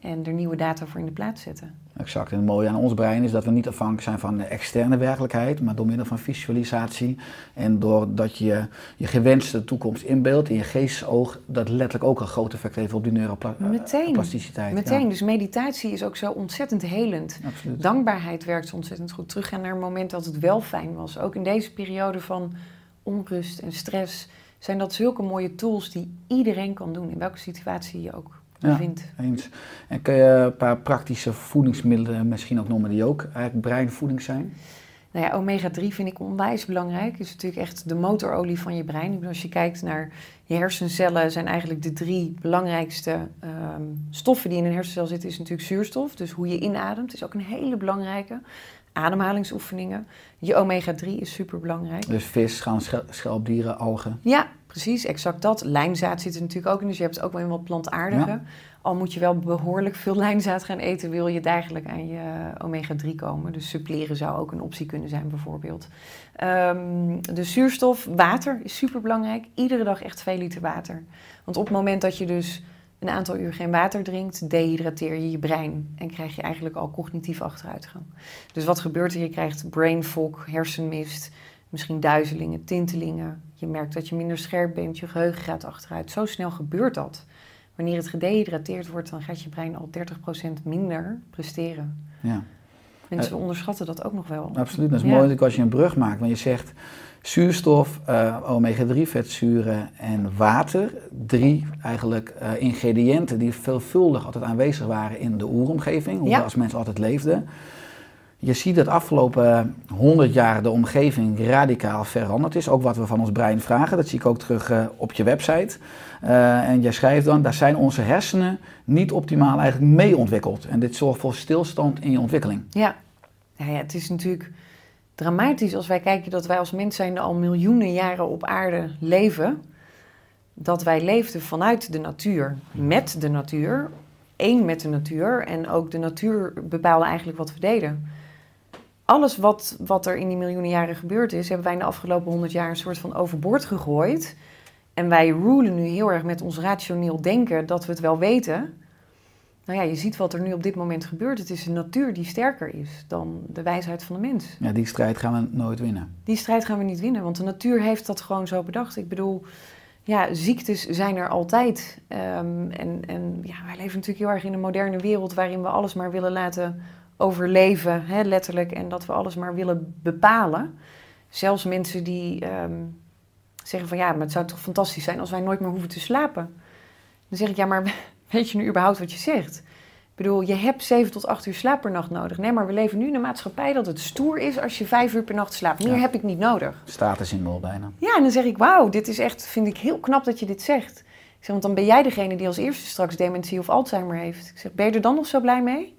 en er nieuwe data voor in de plaats zetten. Exact. En het mooie aan ons brein is dat we niet afhankelijk zijn van de externe werkelijkheid, maar door middel van visualisatie en doordat je je gewenste toekomst inbeeldt in je geestesoog, dat letterlijk ook een groot effect heeft op die Meteen. neuroplasticiteit. Meteen, dus meditatie is ook zo ontzettend helend. Absoluut. Dankbaarheid werkt ontzettend goed. Teruggaan naar een moment dat het wel fijn was. Ook in deze periode van onrust en stress zijn dat zulke mooie tools die iedereen kan doen, in welke situatie je ook Ja. bevindt. Eens. En kun je een paar praktische voedingsmiddelen misschien ook noemen die ook eigenlijk breinvoeding zijn? Nou ja, omega-3 vind ik onwijs belangrijk. Het is natuurlijk echt de motorolie van je brein. Als je kijkt naar je hersencellen, zijn eigenlijk de drie belangrijkste ehm, stoffen die in een hersencel zitten, is natuurlijk zuurstof. Dus hoe je inademt is ook een hele belangrijke. Ademhalingsoefeningen. Je omega-3 is super belangrijk. Dus vis, gaan schel- schelpdieren, algen. Ja, precies, exact dat. Lijnzaad zit er natuurlijk ook in, dus je hebt het ook wel in wat plantaardige. Ja. Al moet je wel behoorlijk veel lijnzaad gaan eten, wil je degelijk aan je omega-3 komen. Dus suppleren zou ook een optie kunnen zijn, bijvoorbeeld. Ehm, de zuurstof, water is super belangrijk. Iedere dag echt 2 liter water. Want op het moment dat je dus een aantal uur geen water drinkt, dehydrateer je je brein en krijg je eigenlijk al cognitief achteruitgang. Dus wat gebeurt er? Je krijgt brain fog, hersenmist, misschien duizelingen, tintelingen. Je merkt dat je minder scherp bent, je geheugen gaat achteruit. Zo snel gebeurt dat. Wanneer het gedehydrateerd wordt, dan gaat je brein al 30% minder presteren. Ja, Mensen onderschatten dat ook nog wel. absoluut. Dat is Ja. mooi als je een brug maakt. Want je zegt zuurstof, eh, omega-3 vetzuren en water. Drie eigenlijk eh, ingrediënten die veelvuldig altijd aanwezig waren in de oeromgeving. Hoe Ja. we als mensen altijd leefden. Je ziet dat afgelopen 100 jaar de omgeving radicaal veranderd is. Ook wat we van ons brein vragen. Dat zie ik ook terug eh, op je website. En jij schrijft dan, daar zijn onze hersenen niet optimaal eigenlijk mee ontwikkeld. En dit zorgt voor stilstand in je ontwikkeling. Ja. Nou ja, het is natuurlijk dramatisch als wij kijken dat wij als mens zijn al miljoenen jaren op aarde leven. Dat wij leefden vanuit de natuur, met de natuur, één met de natuur. En ook de natuur bepaalde eigenlijk wat we deden. Alles wat, wat er in die miljoenen jaren gebeurd is, hebben wij in de afgelopen honderd jaar een soort van overboord gegooid. En wij rulen nu heel erg met ons rationeel denken dat we het wel weten. Nou ja, je ziet wat er nu op dit moment gebeurt. Het is de natuur die sterker is dan de wijsheid van de mens. Ja, die strijd gaan we nooit winnen. Die strijd gaan we niet winnen, want de natuur heeft dat gewoon zo bedacht. Ik bedoel, ja, ziektes zijn er altijd. Ehm, en en ja, wij leven natuurlijk heel erg in een moderne wereld waarin we alles maar willen laten overleven, hè, letterlijk. En dat we alles maar willen bepalen. Zelfs mensen die ehm, zeggen van ja, maar het zou toch fantastisch zijn als wij nooit meer hoeven te slapen. Dan zeg ik ja, maar weet je nu überhaupt wat je zegt? Ik bedoel, je hebt 7 tot 8 uur slaap per nacht nodig. Nee, maar we leven nu in een maatschappij dat het stoer is als je 5 uur per nacht slaapt. Meer Ja. heb ik niet nodig. Statussymbool bijna. Ja, en dan zeg ik, wauw, dit is echt, vind ik heel knap dat je dit zegt. Ik zeg, want dan ben jij degene die als eerste straks dementie of Alzheimer heeft. Ik zeg, ben je er dan nog zo blij mee?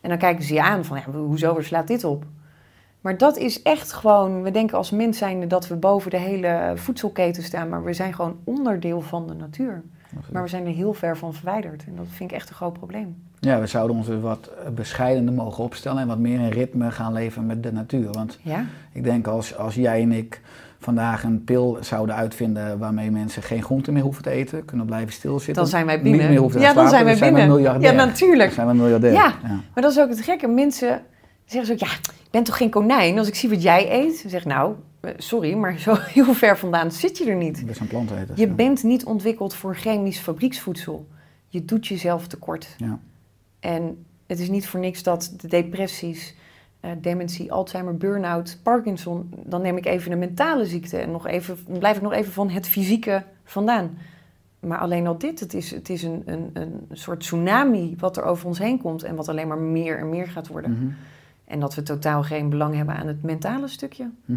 En dan kijken ze je aan van, ja, hoezo, slaat dit op? Maar dat is echt gewoon, we denken als mens zijnde dat we boven de hele voedselketen staan, maar we zijn gewoon onderdeel van de natuur. Maar we zijn er heel ver van verwijderd en dat vind ik echt een groot probleem. Ja, we zouden ons wat bescheidener mogen opstellen en wat meer in ritme gaan leven met de natuur. Want Ja, ik denk als, als jij en ik vandaag een pil zouden uitvinden waarmee mensen geen groente meer hoeven te eten, kunnen blijven stilzitten. dan zijn wij binnen. Niet meer hoeven te ja, dan slapen, zijn wij binnen. we miljardair. ja, natuurlijk. Dan zijn we miljardair. Ja. Maar dat is ook het gekke. Mensen zeggen zo, ja, ik ben toch geen konijn? Als ik zie wat jij eet, dan zeg ik, nou, sorry, maar zo heel ver vandaan zit je er niet. Dat zijn planteneters. Je ja. bent niet ontwikkeld voor chemisch fabrieksvoedsel. Je doet jezelf tekort. Ja. En het is niet voor niks dat de depressies, eh, dementie, Alzheimer, burn-out, Parkinson, dan neem ik even een mentale ziekte en nog even, dan blijf ik nog even van het fysieke vandaan. Maar alleen al dit, het is, het is een, een, een soort tsunami wat er over ons heen komt en wat alleen maar meer en meer gaat worden. Mhm. En dat we totaal geen belang hebben aan het mentale stukje. Ik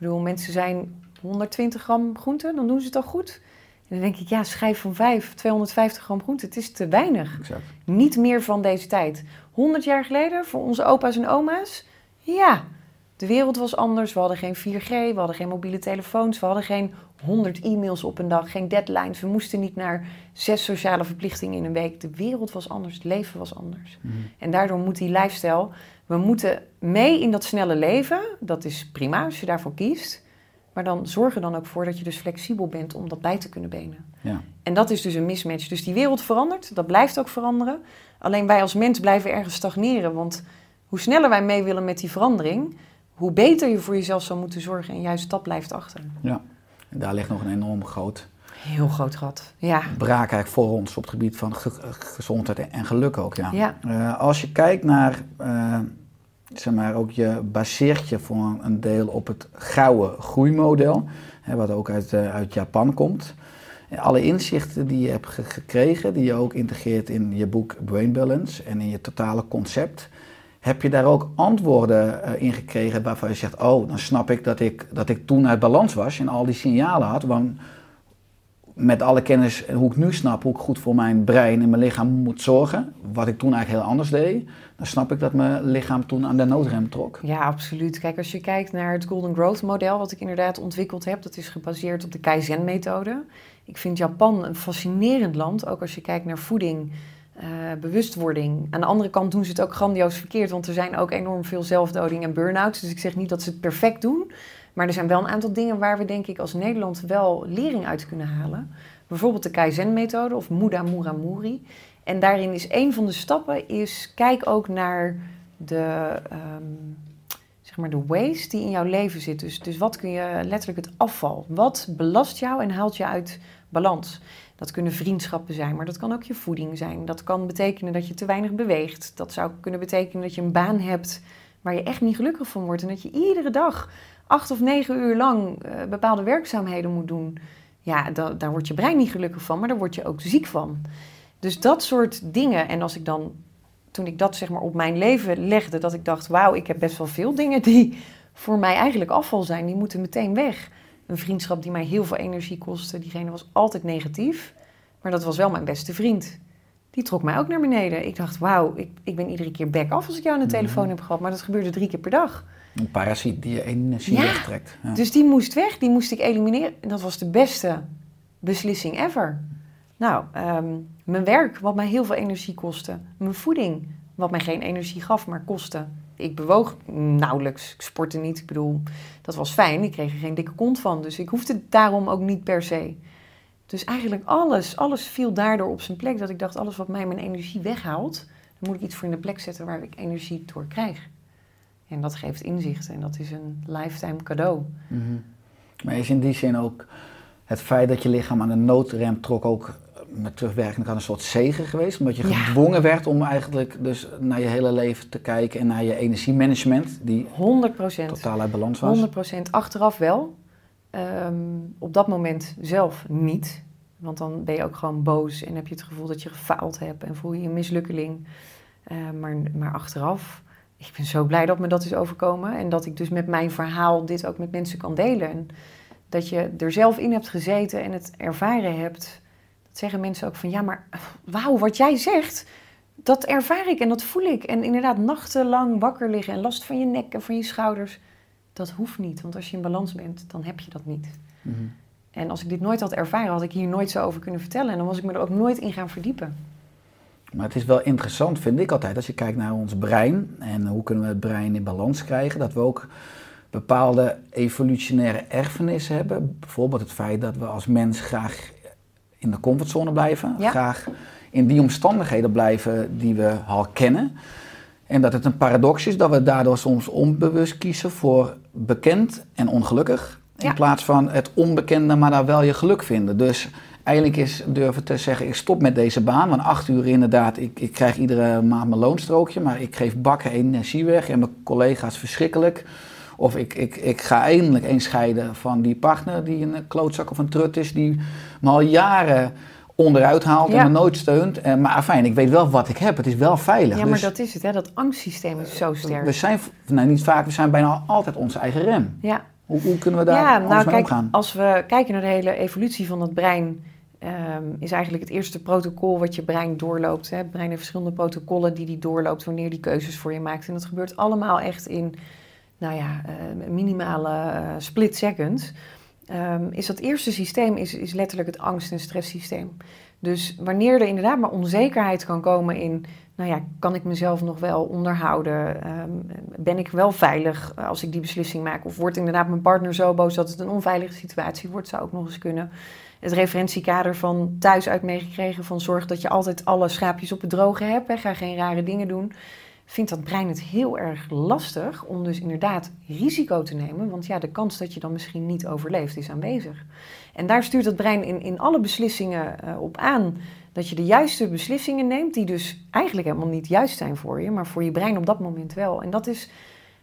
bedoel, mensen zijn 120 gram groente, dan doen ze het al goed. En dan denk ik, ja, schijf van 5, 250 gram groente, het is te weinig. Exact. Niet meer van deze tijd. 100 jaar geleden, voor onze opa's en oma's, ja, de wereld was anders. We hadden geen 4G, we hadden geen mobiele telefoons, we hadden geen 100 e-mails op een dag, geen deadlines. We moesten niet naar zes sociale verplichtingen in een week. De wereld was anders, het leven was anders. Mhm. En daardoor moet die lifestyle, we moeten mee in dat snelle leven. Dat is prima als je daarvoor kiest. Maar dan zorg er dan ook voor dat je dus flexibel bent om dat bij te kunnen benen. Ja. En dat is dus een mismatch. Dus die wereld verandert, dat blijft ook veranderen. Alleen wij als mens blijven ergens stagneren. Want hoe sneller wij mee willen met die verandering, hoe beter je voor jezelf zou moeten zorgen. En juist dat blijft achter. ja. En daar ligt nog een enorm groot Heel groot gat. Ja. braak eigenlijk voor ons op het gebied van ge- gezondheid en geluk ook. Ja. Ja. Eh, als je kijkt naar, eh, zeg maar, ook je baseert je voor een- deel op het gouden groeimodel, hè, wat ook uit, eh, uit Japan komt. En alle inzichten die je hebt ge- gekregen, die je ook integreert in je boek Brain Balance en in je totale concept, heb je daar ook antwoorden eh, in gekregen waarvan je zegt, oh, dan snap ik dat ik, dat ik toen uit balans was en al die signalen had. Want met alle kennis en hoe ik nu snap hoe ik goed voor mijn brein en mijn lichaam moet zorgen, wat ik toen eigenlijk heel anders deed, dan snap ik dat mijn lichaam toen aan de noodrem trok. Ja, absoluut. Kijk, als je kijkt naar het Golden Growth model, wat ik inderdaad ontwikkeld heb, dat is gebaseerd op de Kaizen-methode. Ik vind Japan een fascinerend land, ook als je kijkt naar voeding, eh, bewustwording. Aan de andere kant doen ze het ook grandioos verkeerd, want er zijn ook enorm veel zelfdoding en burn-outs. Dus ik zeg niet dat ze het perfect doen, maar er zijn wel een aantal dingen waar we denk ik als Nederland wel lering uit kunnen halen. Bijvoorbeeld de Kaizen-methode of Muda Muramuri. En daarin is een van de stappen, is kijk ook naar de, ehm, zeg maar de waste die in jouw leven zit. Dus, dus wat kun je letterlijk het afval? Wat belast jou en haalt je uit balans? Dat kunnen vriendschappen zijn, maar dat kan ook je voeding zijn. Dat kan betekenen dat je te weinig beweegt. Dat zou kunnen betekenen dat je een baan hebt waar je echt niet gelukkig van wordt. En dat je iedere dag acht of negen uur lang eh, bepaalde werkzaamheden moet doen. Ja, da- daar wordt je brein niet gelukkig van, maar daar word je ook ziek van. Dus dat soort dingen. En als ik dan, toen ik dat zeg maar op mijn leven legde, dat ik dacht, wauw, ik heb best wel veel dingen die voor mij eigenlijk afval zijn. Die moeten meteen weg. Een vriendschap die mij heel veel energie kostte, diegene was altijd negatief. Maar dat was wel mijn beste vriend. Die trok mij ook naar beneden. Ik dacht, wauw, ik, ik ben iedere keer back af als ik jou aan de telefoon heb gehad. Maar dat gebeurde drie keer per dag. Een parasiet die je energie Ja. wegtrekt. Ja. Dus die moest weg, die moest ik elimineren. En dat was de beste beslissing ever. Nou, ehm, mijn werk, wat mij heel veel energie kostte. Mijn voeding, wat mij geen energie gaf, maar kostte. Ik bewoog nauwelijks, ik sportte niet. Ik bedoel, dat was fijn, ik kreeg er geen dikke kont van. Dus ik hoefde daarom ook niet per se. Dus eigenlijk alles, alles viel daardoor op zijn plek. Dat ik dacht, alles wat mij mijn energie weghaalt... dan moet ik iets voor in de plek zetten waar ik energie door krijg. En dat geeft inzicht en dat is een lifetime cadeau. Mhm. Maar is in die zin ook het feit dat je lichaam aan de noodrem trok ook met terugwerkende kan een soort zegen geweest? Omdat je Ja. gedwongen werd om eigenlijk dus naar je hele leven te kijken en naar je energiemanagement, die 100 procent. totaal uit balans was. 100 procent. Achteraf wel. Ehm, op dat moment zelf niet. Want dan ben je ook gewoon boos en heb je het gevoel dat je gefaald hebt en voel je je een mislukkeling. Eh, maar, maar achteraf, ik ben zo blij dat me dat is overkomen. En dat ik dus met mijn verhaal dit ook met mensen kan delen. En dat je er zelf in hebt gezeten en het ervaren hebt. Dat zeggen mensen ook van ja, maar wauw, wat jij zegt, dat ervaar ik en dat voel ik. En inderdaad, nachtenlang wakker liggen en last van je nek en van je schouders. Dat hoeft niet, want als je in balans bent, dan heb je dat niet. Mhm. En als ik dit nooit had ervaren, had ik hier nooit zo over kunnen vertellen. En dan was ik me er ook nooit in gaan verdiepen. Maar het is wel interessant, vind ik altijd, als je kijkt naar ons brein en hoe kunnen we het brein in balans krijgen, dat we ook bepaalde evolutionaire erfenissen hebben. Bijvoorbeeld het feit dat we als mens graag in de comfortzone blijven, Ja. graag in die omstandigheden blijven die we al kennen. En dat het een paradox is dat we daardoor soms onbewust kiezen voor bekend en ongelukkig. In Ja. plaats van het onbekende, maar daar wel je geluk vinden. Dus eigenlijk is durven te zeggen, ik stop met deze baan. Want acht uur inderdaad, ik, ik krijg iedere maand mijn loonstrookje. Maar ik geef bakken energie weg en mijn collega's verschrikkelijk. Of ik, ik, ik ga eindelijk eens scheiden van die partner die een klootzak of een trut is. Die me al jaren onderuit haalt Ja. en me nooit steunt. En, maar fijn, ik weet wel wat ik heb. Het is wel veilig. Ja, maar Dus dat is het, hè? dat angstsysteem is zo sterk. we zijn, nee niet vaak, we zijn bijna altijd onze eigen rem. Ja, Hoe, hoe kunnen we daar ja nou kijk, omgaan? als we kijken naar de hele evolutie van het brein, ehm, is eigenlijk het eerste protocol wat je brein doorloopt. Hè. Het brein heeft verschillende protocollen die die doorloopt wanneer die keuzes voor je maakt. En dat gebeurt allemaal echt in, nou ja, eh, minimale eh, split seconds. Ehm, is dat eerste systeem is, is letterlijk het angst- en stresssysteem. Dus wanneer er inderdaad maar onzekerheid kan komen in, nou ja, kan ik mezelf nog wel onderhouden? Ehm, ben ik wel veilig als ik die beslissing maak? Of wordt inderdaad mijn partner zo boos dat het een onveilige situatie wordt? Zou ook nog eens kunnen. Het referentiekader van thuis uit meegekregen van zorg dat je altijd alle schaapjes op het droge hebt. Hè, ga geen rare dingen doen. Vindt dat brein het heel erg lastig om dus inderdaad risico te nemen. Want ja, de kans dat je dan misschien niet overleeft is aanwezig. En daar stuurt het brein in, in alle beslissingen eh, op aan dat je de juiste beslissingen neemt, die dus eigenlijk helemaal niet juist zijn voor je, maar voor je brein op dat moment wel. En dat, is,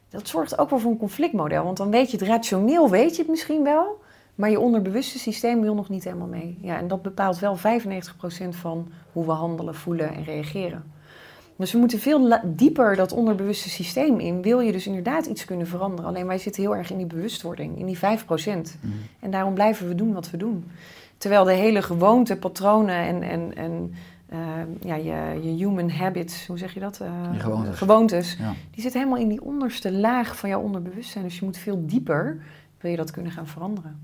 dat zorgt ook wel voor een conflictmodel, want dan weet je het rationeel, weet je het misschien wel, maar je onderbewuste systeem wil nog niet helemaal mee. Ja, en dat bepaalt wel 95% van hoe we handelen, voelen en reageren. Dus we moeten veel dieper dat onderbewuste systeem in. Wil je dus inderdaad iets kunnen veranderen? Alleen wij zitten heel erg in die bewustwording, in die 5%. En daarom blijven we doen wat we doen. Terwijl de hele gewoonte, patronen en, en, en eh, ja, je, je human habits, hoe zeg je dat? Eh, Je gewoontes. gewoontes, Ja. die zitten helemaal in die onderste laag van jouw onderbewustzijn. Dus je moet veel dieper, wil je dat kunnen gaan veranderen.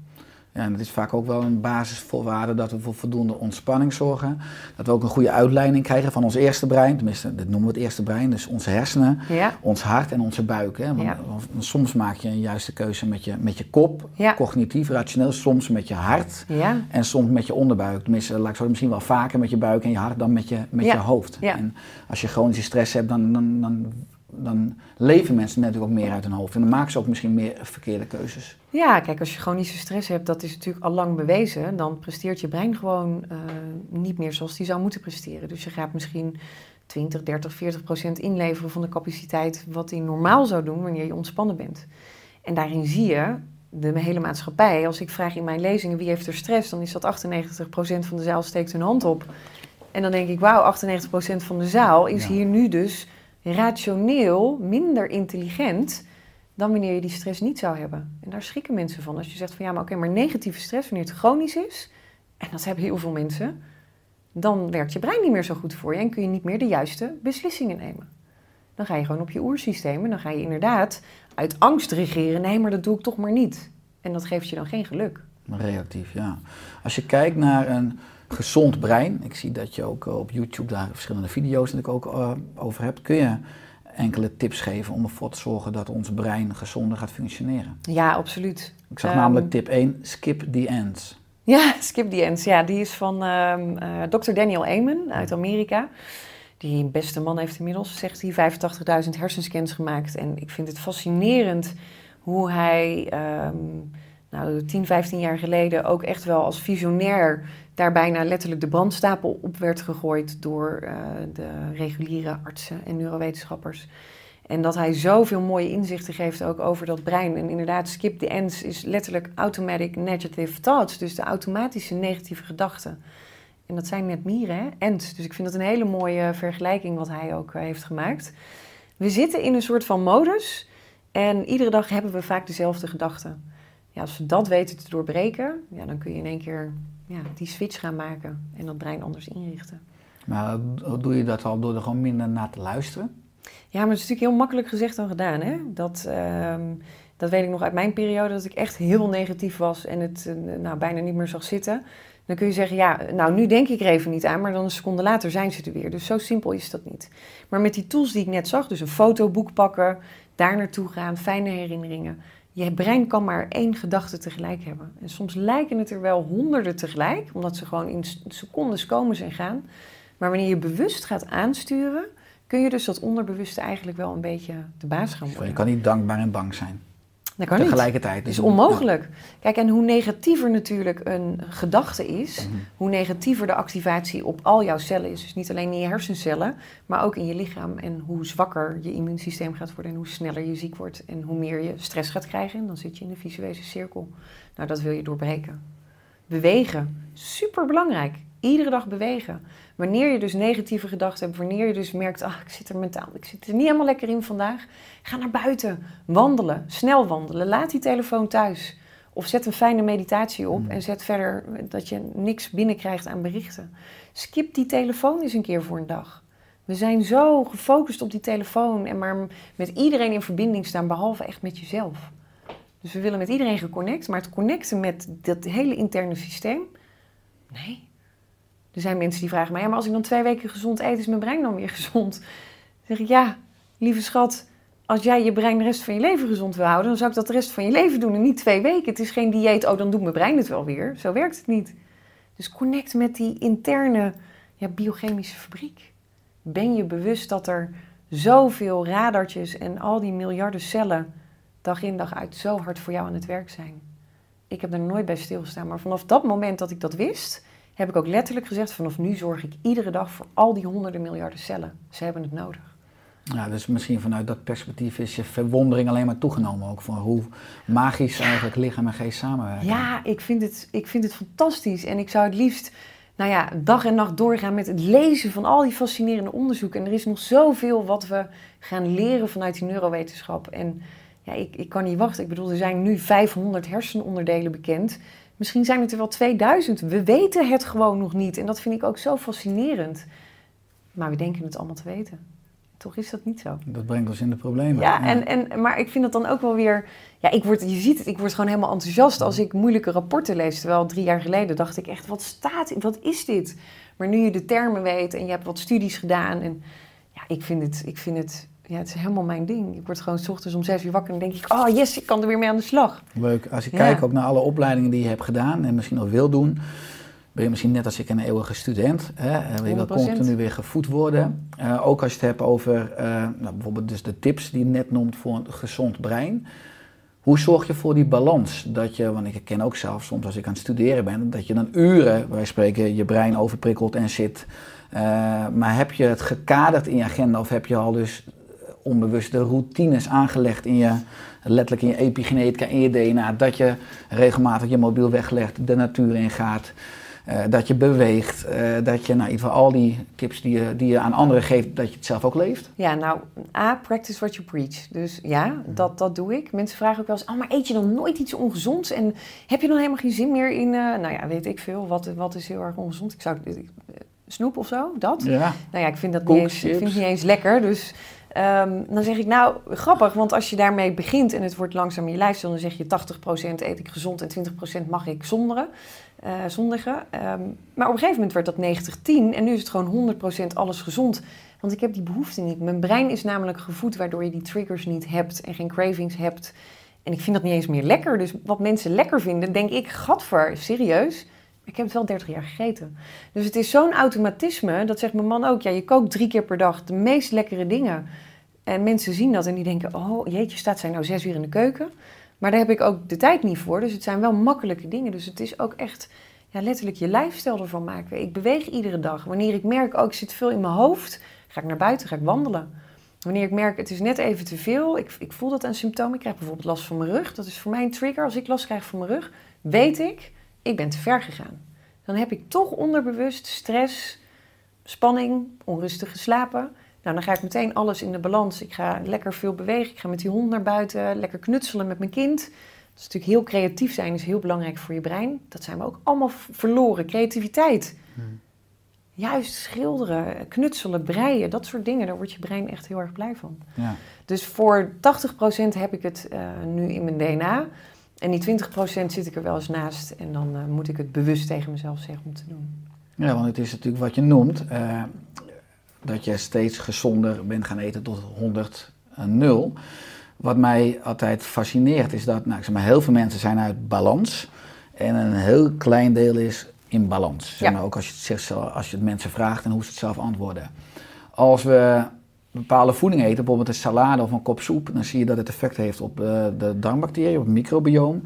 Ja, en het is vaak ook wel een basisvoorwaarde dat we voor voldoende ontspanning zorgen. Dat we ook een goede uitleiding krijgen van ons eerste brein. Tenminste, dit noemen we het eerste brein. Dus onze hersenen, Ja, ons hart en onze buik. Hè? Want, Ja. want soms maak je een juiste keuze met je, met je kop, Ja. cognitief, rationeel. Soms met je hart ja, en soms met je onderbuik. Tenminste, laat ik zo misschien wel vaker met je buik en je hart dan met je, met je hoofd. Ja. En als je chronische stress hebt, dan, dan, dan, dan leven mensen natuurlijk ook meer uit hun hoofd. En dan maken ze ook misschien meer verkeerde keuzes. Ja, kijk, als je chronische stress hebt, dat is natuurlijk al lang bewezen, dan presteert je brein gewoon eh, niet meer zoals die zou moeten presteren. Dus je gaat misschien 20, 30, 40 procent inleveren van de capaciteit wat die normaal zou doen wanneer je ontspannen bent. En daarin zie je de hele maatschappij. Als ik vraag in mijn lezingen wie heeft er stress, dan is dat 98 procent van de zaal steekt hun hand op. En dan denk ik, wauw, 98 procent van de zaal is Ja. hier nu dus rationeel minder intelligent dan wanneer je die stress niet zou hebben. En daar schrikken mensen van. Als je zegt van ja, maar oké, maar negatieve stress wanneer het chronisch is, en dat hebben heel veel mensen, dan werkt je brein niet meer zo goed voor je en kun je niet meer de juiste beslissingen nemen. Dan ga je gewoon op je oersysteem en dan ga je inderdaad uit angst regeren. Nee, maar dat doe ik toch maar niet. En dat geeft je dan geen geluk. Reactief, ja. Als je kijkt naar een gezond brein, ik zie dat je ook op YouTube daar verschillende video's natuurlijk ook eh, over hebt, kun je enkele tips geven om ervoor te zorgen dat ons brein gezonder gaat functioneren. Ja, absoluut. Ik zag Ehm, namelijk tip 1, skip the ends. Ja, Skip the Ends. Ja, die is van ehm eh, Dr. Daniel Amen uit Amerika. Die een beste man heeft inmiddels, zegt hij, 85.000 hersenscans gemaakt. En ik vind het fascinerend hoe hij ehm, nou, 10, 15 jaar geleden ook echt wel als visionair daar bijna letterlijk de brandstapel op werd gegooid door eh, de reguliere artsen en neurowetenschappers. En dat hij zoveel mooie inzichten geeft ook over dat brein. En inderdaad, skip the ends is letterlijk automatic negative thoughts. Dus de automatische negatieve gedachten. En dat zijn net mieren, hè? Ends. Dus ik vind dat een hele mooie vergelijking wat hij ook eh, heeft gemaakt. We zitten in een soort van modus. En iedere dag hebben we vaak dezelfde gedachten. Ja, als we dat weten te doorbreken, ja, dan kun je in één keer ja, die switch gaan maken. En dat brein anders inrichten. Maar hoe doe je dat al door er gewoon minder naar te luisteren? Ja, maar het is natuurlijk heel makkelijk gezegd dan gedaan. Hè? Dat, ehm, dat weet ik nog uit mijn periode, dat ik echt heel negatief was en het eh, nou, bijna niet meer zag zitten. Dan kun je zeggen, ja, nou nu denk ik er even niet aan, maar dan een seconde later zijn ze er weer. Dus zo simpel is dat niet. Maar met die tools die ik net zag, dus een fotoboek pakken, daar naartoe gaan, fijne herinneringen. Je brein kan maar één gedachte tegelijk hebben. En soms lijken het er wel honderden tegelijk, omdat ze gewoon in secondes komen en gaan. Maar wanneer je bewust gaat aansturen, kun je dus dat onderbewuste eigenlijk wel een beetje de baas gaan Je worden. kan niet dankbaar en bang zijn. Dat kan. Tegelijkertijd. Dus is onmogelijk. Kijk, en hoe negatiever natuurlijk een gedachte is, Mhm. hoe negatiever de activatie op al jouw cellen is. Dus niet alleen in je hersencellen, maar ook in je lichaam. En hoe zwakker je immuunsysteem gaat worden en hoe sneller je ziek wordt en hoe meer je stress gaat krijgen. En dan zit je in de visueuze cirkel. Nou, dat wil je doorbreken. Bewegen, super belangrijk. Iedere dag bewegen. Wanneer je dus negatieve gedachten hebt, wanneer je dus merkt, ah, ik zit er mentaal, ik zit er niet helemaal lekker in vandaag, ga naar buiten, wandelen, snel wandelen, laat die telefoon thuis. Of zet een fijne meditatie op en zet verder dat je niks binnenkrijgt aan berichten. Skip die telefoon eens een keer voor een dag. We zijn zo gefocust op die telefoon en maar met iedereen in verbinding staan, behalve echt met jezelf. Dus we willen met iedereen geconnect, maar het connecten met dat hele interne systeem, nee. Er zijn mensen die vragen mij, ja, maar als ik dan twee weken gezond eet, is mijn brein dan weer gezond? Dan zeg ik, ja, lieve schat, als jij je brein de rest van je leven gezond wil houden, dan zou ik dat de rest van je leven doen en niet twee weken. Het is geen dieet, oh, dan doet mijn brein het wel weer. Zo werkt het niet. Dus connect met die interne ja, biochemische fabriek. Ben je bewust dat er zoveel radartjes en al die miljarden cellen dag in dag uit zo hard voor jou aan het werk zijn? Ik heb er nooit bij stilgestaan, maar vanaf dat moment dat ik dat wist, heb ik ook letterlijk gezegd: vanaf nu zorg ik iedere dag voor al die honderden miljarden cellen. Ze hebben het nodig. Ja, dus misschien vanuit dat perspectief is je verwondering alleen maar toegenomen. Ook voor hoe magisch eigenlijk lichaam en geest samenwerken. Ja, ik vind, het, ik vind het fantastisch. En ik zou het liefst nou ja, dag en nacht doorgaan met het lezen van al die fascinerende onderzoeken. En er is nog zoveel wat we gaan leren vanuit die neurowetenschap. En ja, ik, ik kan niet wachten. Ik bedoel, er zijn nu 500 hersenonderdelen bekend. Misschien zijn het er wel 2000. We weten het gewoon nog niet. En dat vind ik ook zo fascinerend. Maar we denken het allemaal te weten. Toch is dat niet zo. Dat brengt ons in de problemen. Ja, en, en, maar ik vind dat dan ook wel weer... Ja, ik word, je ziet het, ik word gewoon helemaal enthousiast als ik moeilijke rapporten lees. Terwijl drie jaar geleden dacht ik echt, wat staat, wat is dit? Maar nu je de termen weet en je hebt wat studies gedaan. En ja, ik vind het, ik vind het, ja, het is helemaal mijn ding. Ik word gewoon s ochtends om zes uur wakker en denk ik, oh yes, ik kan er weer mee aan de slag. Leuk. Als je Ja. kijkt ook naar alle opleidingen die je hebt gedaan en misschien nog wil doen, ben je misschien net als ik een eeuwige student. Hè? Wil je 100%. continu weer gevoed worden. Eh, ook als je het hebt over eh, nou, bijvoorbeeld dus de tips die je net noemt voor een gezond brein. Hoe zorg je voor die balans? Dat je, want ik ken ook zelf soms als ik aan het studeren ben, dat je dan uren, wij spreken, je brein overprikkeld en zit. Eh, maar heb je het gekaderd in je agenda of heb je al dus onbewuste routines aangelegd in je, letterlijk in je epigenetica, in je DNA, dat je regelmatig je mobiel weglegt, de natuur ingaat, eh, dat je beweegt, eh, dat je nou, in ieder geval al die tips die je, die je aan anderen geeft, dat je het zelf ook leeft? Ja, nou, A, practice what you preach. Dus ja, dat, dat doe ik. Mensen vragen ook wel eens, oh, maar eet je dan nooit iets ongezonds? En heb je dan helemaal geen zin meer in, eh, nou ja, weet ik veel, wat, wat is heel erg ongezond? Ik zou, snoep of zo, dat? Ja. Nou ja, ik vind dat Koek, niet eens, ik vind het niet eens lekker. Dus ehm, dan zeg ik, nou, grappig, want als je daarmee begint en het wordt langzaam je lijfstijl, dan zeg je 80% eet ik gezond en 20% mag ik zonderen, eh, zondigen. Ehm, maar op een gegeven moment werd dat 90-10 en nu is het gewoon 100% alles gezond. Want ik heb die behoefte niet. Mijn brein is namelijk gevoed waardoor je die triggers niet hebt en geen cravings hebt. En ik vind dat niet eens meer lekker. Dus wat mensen lekker vinden, denk ik, gadver, serieus. Ik heb het wel 30 jaar gegeten. Dus het is zo'n automatisme, dat zegt mijn man ook. Ja, je kookt drie keer per dag de meest lekkere dingen. En mensen zien dat en die denken, oh jeetje, staat zij nou zes uur in de keuken? Maar daar heb ik ook de tijd niet voor. Dus het zijn wel makkelijke dingen. Dus het is ook echt ja, letterlijk je lijfstijl ervan maken. Ik beweeg iedere dag. Wanneer ik merk, oh ik zit veel in mijn hoofd, ga ik naar buiten, ga ik wandelen. Wanneer ik merk, het is net even te veel, ik, ik voel dat aan symptomen. Ik krijg bijvoorbeeld last van mijn rug. Dat is voor mij een trigger. Als ik last krijg van mijn rug, weet ik, ik ben te ver gegaan. Dan heb ik toch onderbewust stress, spanning, onrustig geslapen. Nou, dan ga ik meteen alles in de balans. Ik ga lekker veel bewegen. Ik ga met die hond naar buiten, lekker knutselen met mijn kind. Dat is natuurlijk heel creatief zijn, is heel belangrijk voor je brein. Dat zijn we ook allemaal verloren. Creativiteit. Juist schilderen, knutselen, breien, dat soort dingen. Daar wordt je brein echt heel erg blij van. Ja. Dus voor 80% heb ik het eh, nu in mijn DNA. En die 20% zit ik er wel eens naast. En dan eh, moet ik het bewust tegen mezelf zeggen om te doen. Ja, want het is natuurlijk wat je noemt, eh, dat je steeds gezonder bent gaan eten tot 100 en 0. Wat mij altijd fascineert is dat nou, ik zeg maar, heel veel mensen zijn uit balans en een heel klein deel is in balans. Zeg Ja. ook als je, het zegt, als je het mensen vraagt en hoe ze het zelf antwoorden. Als we bepaalde voeding eten, bijvoorbeeld een salade of een kop soep, dan zie je dat het effect heeft op eh, de darmbacteriën, op het microbioom.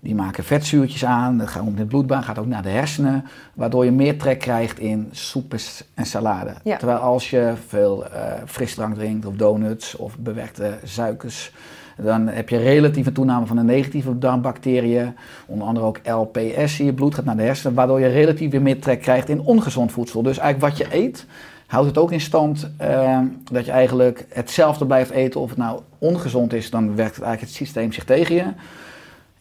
Die maken vetzuurtjes aan, dat gaat om het bloedbaan, gaat ook naar de hersenen, waardoor je meer trek krijgt in soepes en salade. Ja. Terwijl als je veel eh, frisdrank drinkt of donuts of bewerkte suikers, dan heb je relatieve toename van de negatieve darmbacteriën. Onder andere ook LPS in je bloed gaat naar de hersenen, waardoor je relatief weer meer trek krijgt in ongezond voedsel. Dus eigenlijk wat je eet, houdt het ook in stand eh, dat je eigenlijk hetzelfde blijft eten. Of het nou ongezond is, dan werkt het eigenlijk het systeem zich tegen je.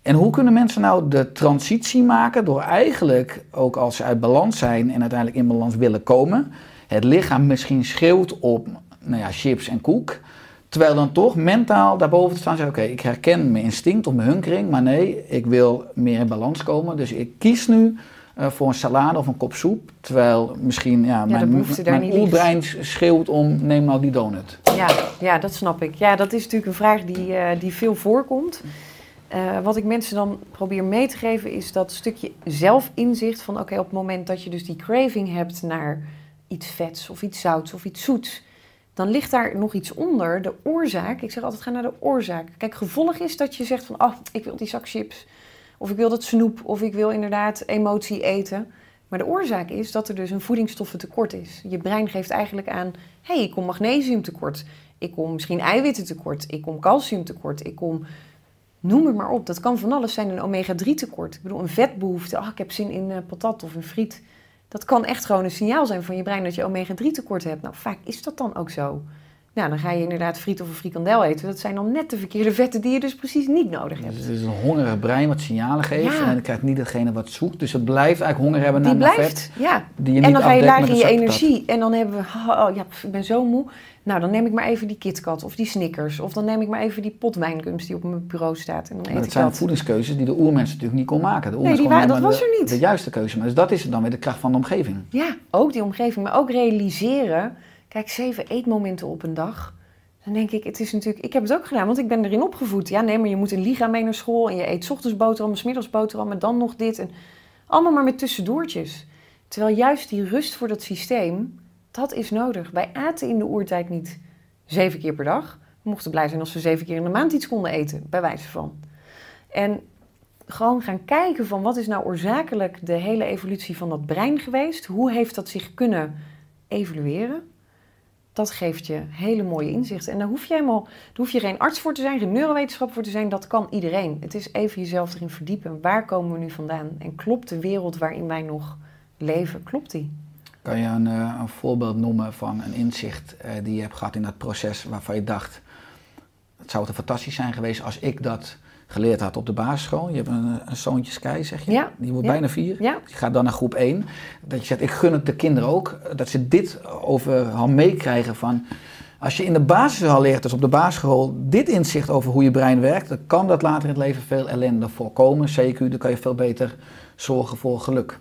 En hoe kunnen mensen nou de transitie maken door eigenlijk, ook als ze uit balans zijn en uiteindelijk in balans willen komen, het lichaam misschien schreeuwt op nou ja, chips en koek, terwijl dan toch mentaal daarboven te staan zeggen, oké, ik herken mijn instinct of mijn hunkering, maar nee, ik wil meer in balans komen, dus ik kies nu uh, voor een salade of een kop soep, terwijl misschien ja, de mijn, mijn oerbrein schreeuwt om, neem nou die donut. Ja, ja, dat snap ik. Ja, dat is natuurlijk een vraag die, eh, die veel voorkomt. Eh, wat ik mensen dan probeer mee te geven is dat stukje zelfinzicht van oké, op het moment dat je dus die craving hebt naar iets vets of iets zouts of iets zoets, dan ligt daar nog iets onder, de oorzaak. Ik zeg altijd ga naar de oorzaak. Kijk, gevolg is dat je zegt van oh, ik wil die zak chips of ik wil dat snoep of ik wil inderdaad emotie eten. Maar de oorzaak is dat er dus een voedingsstoffentekort is. Je brein geeft eigenlijk aan, hé, hey, ik kom magnesiumtekort. Ik kom misschien eiwittentekort. Ik kom calciumtekort. Ik kom Noem het maar op. Dat kan van alles zijn. Een omega-3 tekort. Ik bedoel, een vetbehoefte. Ach, ik heb zin in uh, patat of een friet. Dat kan echt gewoon een signaal zijn van je brein dat je omega-3 tekort hebt. Nou, vaak is dat dan ook zo. Nou, dan ga je inderdaad friet of een frikandel eten. Dat zijn dan net de verkeerde vetten die je dus precies niet nodig hebt. Dus het is een hongerig brein wat signalen geeft Ja. en het krijgt niet datgene wat zoekt. Dus het blijft eigenlijk honger hebben Die naar, naar blijft, vet. ja. Die je En dan ga je met in je energie. En dan hebben we, oh, ja, ik ben zo moe. Nou, dan neem ik maar even die KitKat of die Snickers. Of dan neem ik maar even die pot wijngums die op mijn bureau staat. En dan Maar dat zijn dat. voedingskeuzes die de oermens natuurlijk niet kon maken. De oermens die kon wa- dat was de, er niet. De juiste keuze. Maar dus dat is dan weer de kracht van de omgeving. Ja, ook die omgeving. Maar ook realiseren. Kijk, zeven eetmomenten op een dag. Dan denk ik, het is natuurlijk... Ik heb het ook gedaan, want ik ben erin opgevoed. Ja, nee, maar je moet een liga mee naar school. En je eet ochtends boterham, 's middags boterham. En dan nog dit. En allemaal maar met tussendoortjes. Terwijl juist die rust voor dat systeem, dat is nodig. Wij aten in de oertijd niet zeven keer per dag. We mochten blij zijn als we zeven keer in de maand iets konden eten, bij wijze van. En gewoon gaan kijken van wat is nou oorzakelijk de hele evolutie van dat brein geweest? Hoe heeft dat zich kunnen evolueren? Dat geeft je hele mooie inzichten. En daar hoef je helemaal, hoef je geen arts voor te zijn, geen neurowetenschap voor te zijn. Dat kan iedereen. Het is even jezelf erin verdiepen. Waar komen we nu vandaan? En klopt de wereld waarin wij nog leven? Klopt die? Kan je een, eh, een voorbeeld noemen van een inzicht eh, die je hebt gehad in dat proces waarvan je dacht, het zou te fantastisch zijn geweest als ik dat geleerd had op de basisschool. Je hebt een, een zoontje Sky, zeg je? Ja, Die wordt ja. bijna vier. Ja. Die gaat dan naar groep 1. Dat je zegt, ik gun het de kinderen ook. Dat ze dit overal meekrijgen van... Als je in de basis al leert, dus op de basisschool, dit inzicht over hoe je brein werkt, dan kan dat later in het leven veel ellende voorkomen. CQ, dan kan je veel beter zorgen voor geluk.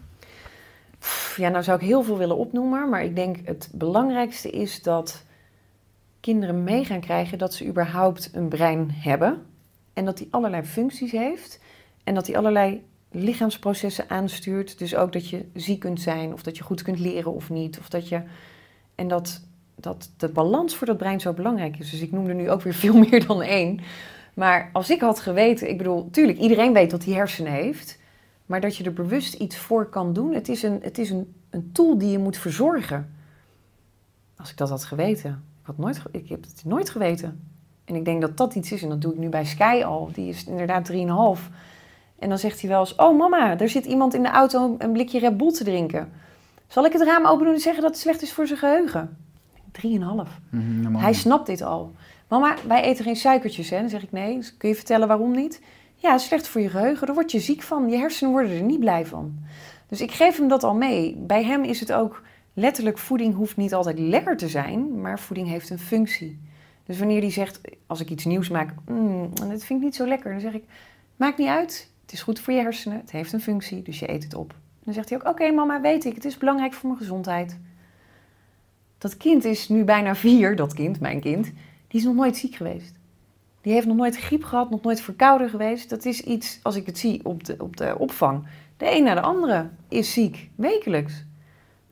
Ja, nou zou ik heel veel willen opnoemen, maar ik denk het belangrijkste is dat kinderen mee gaan krijgen dat ze überhaupt een brein hebben en dat die allerlei functies heeft en dat die allerlei lichaamsprocessen aanstuurt. Dus ook dat je ziek kunt zijn of dat je goed kunt leren of niet. Of dat je, en dat, dat de balans voor dat brein zo belangrijk is. Dus ik noem er nu ook weer veel meer dan één. Maar als ik had geweten, ik bedoel, tuurlijk, iedereen weet dat hij hersenen heeft. Maar dat je er bewust iets voor kan doen. Het is een, het is een, een tool die je moet verzorgen. Als ik dat had geweten. Ik, had nooit, ik heb het nooit geweten. En ik denk dat dat iets is. En dat doe ik nu bij Sky al. Die is inderdaad 3,5. En dan zegt hij wel eens... Oh mama, er zit iemand in de auto een blikje Red Bull te drinken. Zal ik het raam open doen en zeggen dat het slecht is voor zijn geheugen? 3,5. Mhm, helemaal Hij snapt dit al. Mama, wij eten geen suikertjes, hè? Dan zeg ik nee. Kun je vertellen waarom niet? Ja, slecht voor je geheugen. Daar word je ziek van. Je hersenen worden er niet blij van. Dus ik geef hem dat al mee. Bij hem is het ook letterlijk: voeding hoeft niet altijd lekker te zijn, maar voeding heeft een functie. Dus wanneer hij zegt, als ik iets nieuws maak, mm, dat vind ik niet zo lekker, dan zeg ik: maakt niet uit. Het is goed voor je hersenen. Het heeft een functie, dus je eet het op. Dan zegt hij ook: oké, mama, weet ik. Het is belangrijk voor mijn gezondheid. Dat kind is nu bijna vier, dat kind, mijn kind, die is nog nooit ziek geweest. Die heeft nog nooit griep gehad, nog nooit verkouden geweest. Dat is iets, als ik het zie op de, op de opvang. De een na de andere is ziek, wekelijks.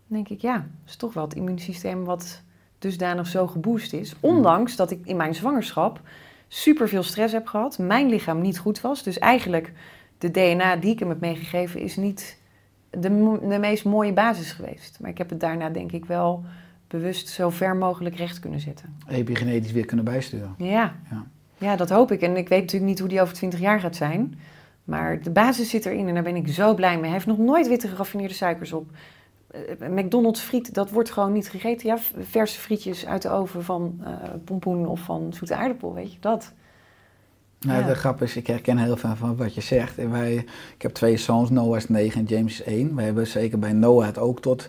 Dan denk ik, ja, dat is toch wel het immuunsysteem wat dusdanig zo geboost is. Ondanks dat ik in mijn zwangerschap super veel stress heb gehad, mijn lichaam niet goed was. Dus eigenlijk de DNA die ik hem heb meegegeven is niet de, de meest mooie basis geweest. Maar ik heb het daarna denk ik wel bewust zo ver mogelijk recht kunnen zetten. Epigenetisch weer kunnen bijsturen. Ja. Ja. ja, dat hoop ik. En ik weet natuurlijk niet hoe die over 20 jaar gaat zijn. Maar de basis zit erin en daar ben ik zo blij mee. Hij heeft nog nooit witte geraffineerde suikers op. Eh, McDonald's friet, dat wordt gewoon niet gegeten. Ja, verse frietjes uit de oven van eh, pompoen of van zoete aardappel, weet je, dat. Nou, Ja. De grap is, ik herken heel veel van wat je zegt. En wij, ik heb twee zoons, Noah is 9 en James is 1. We hebben zeker bij Noah het ook tot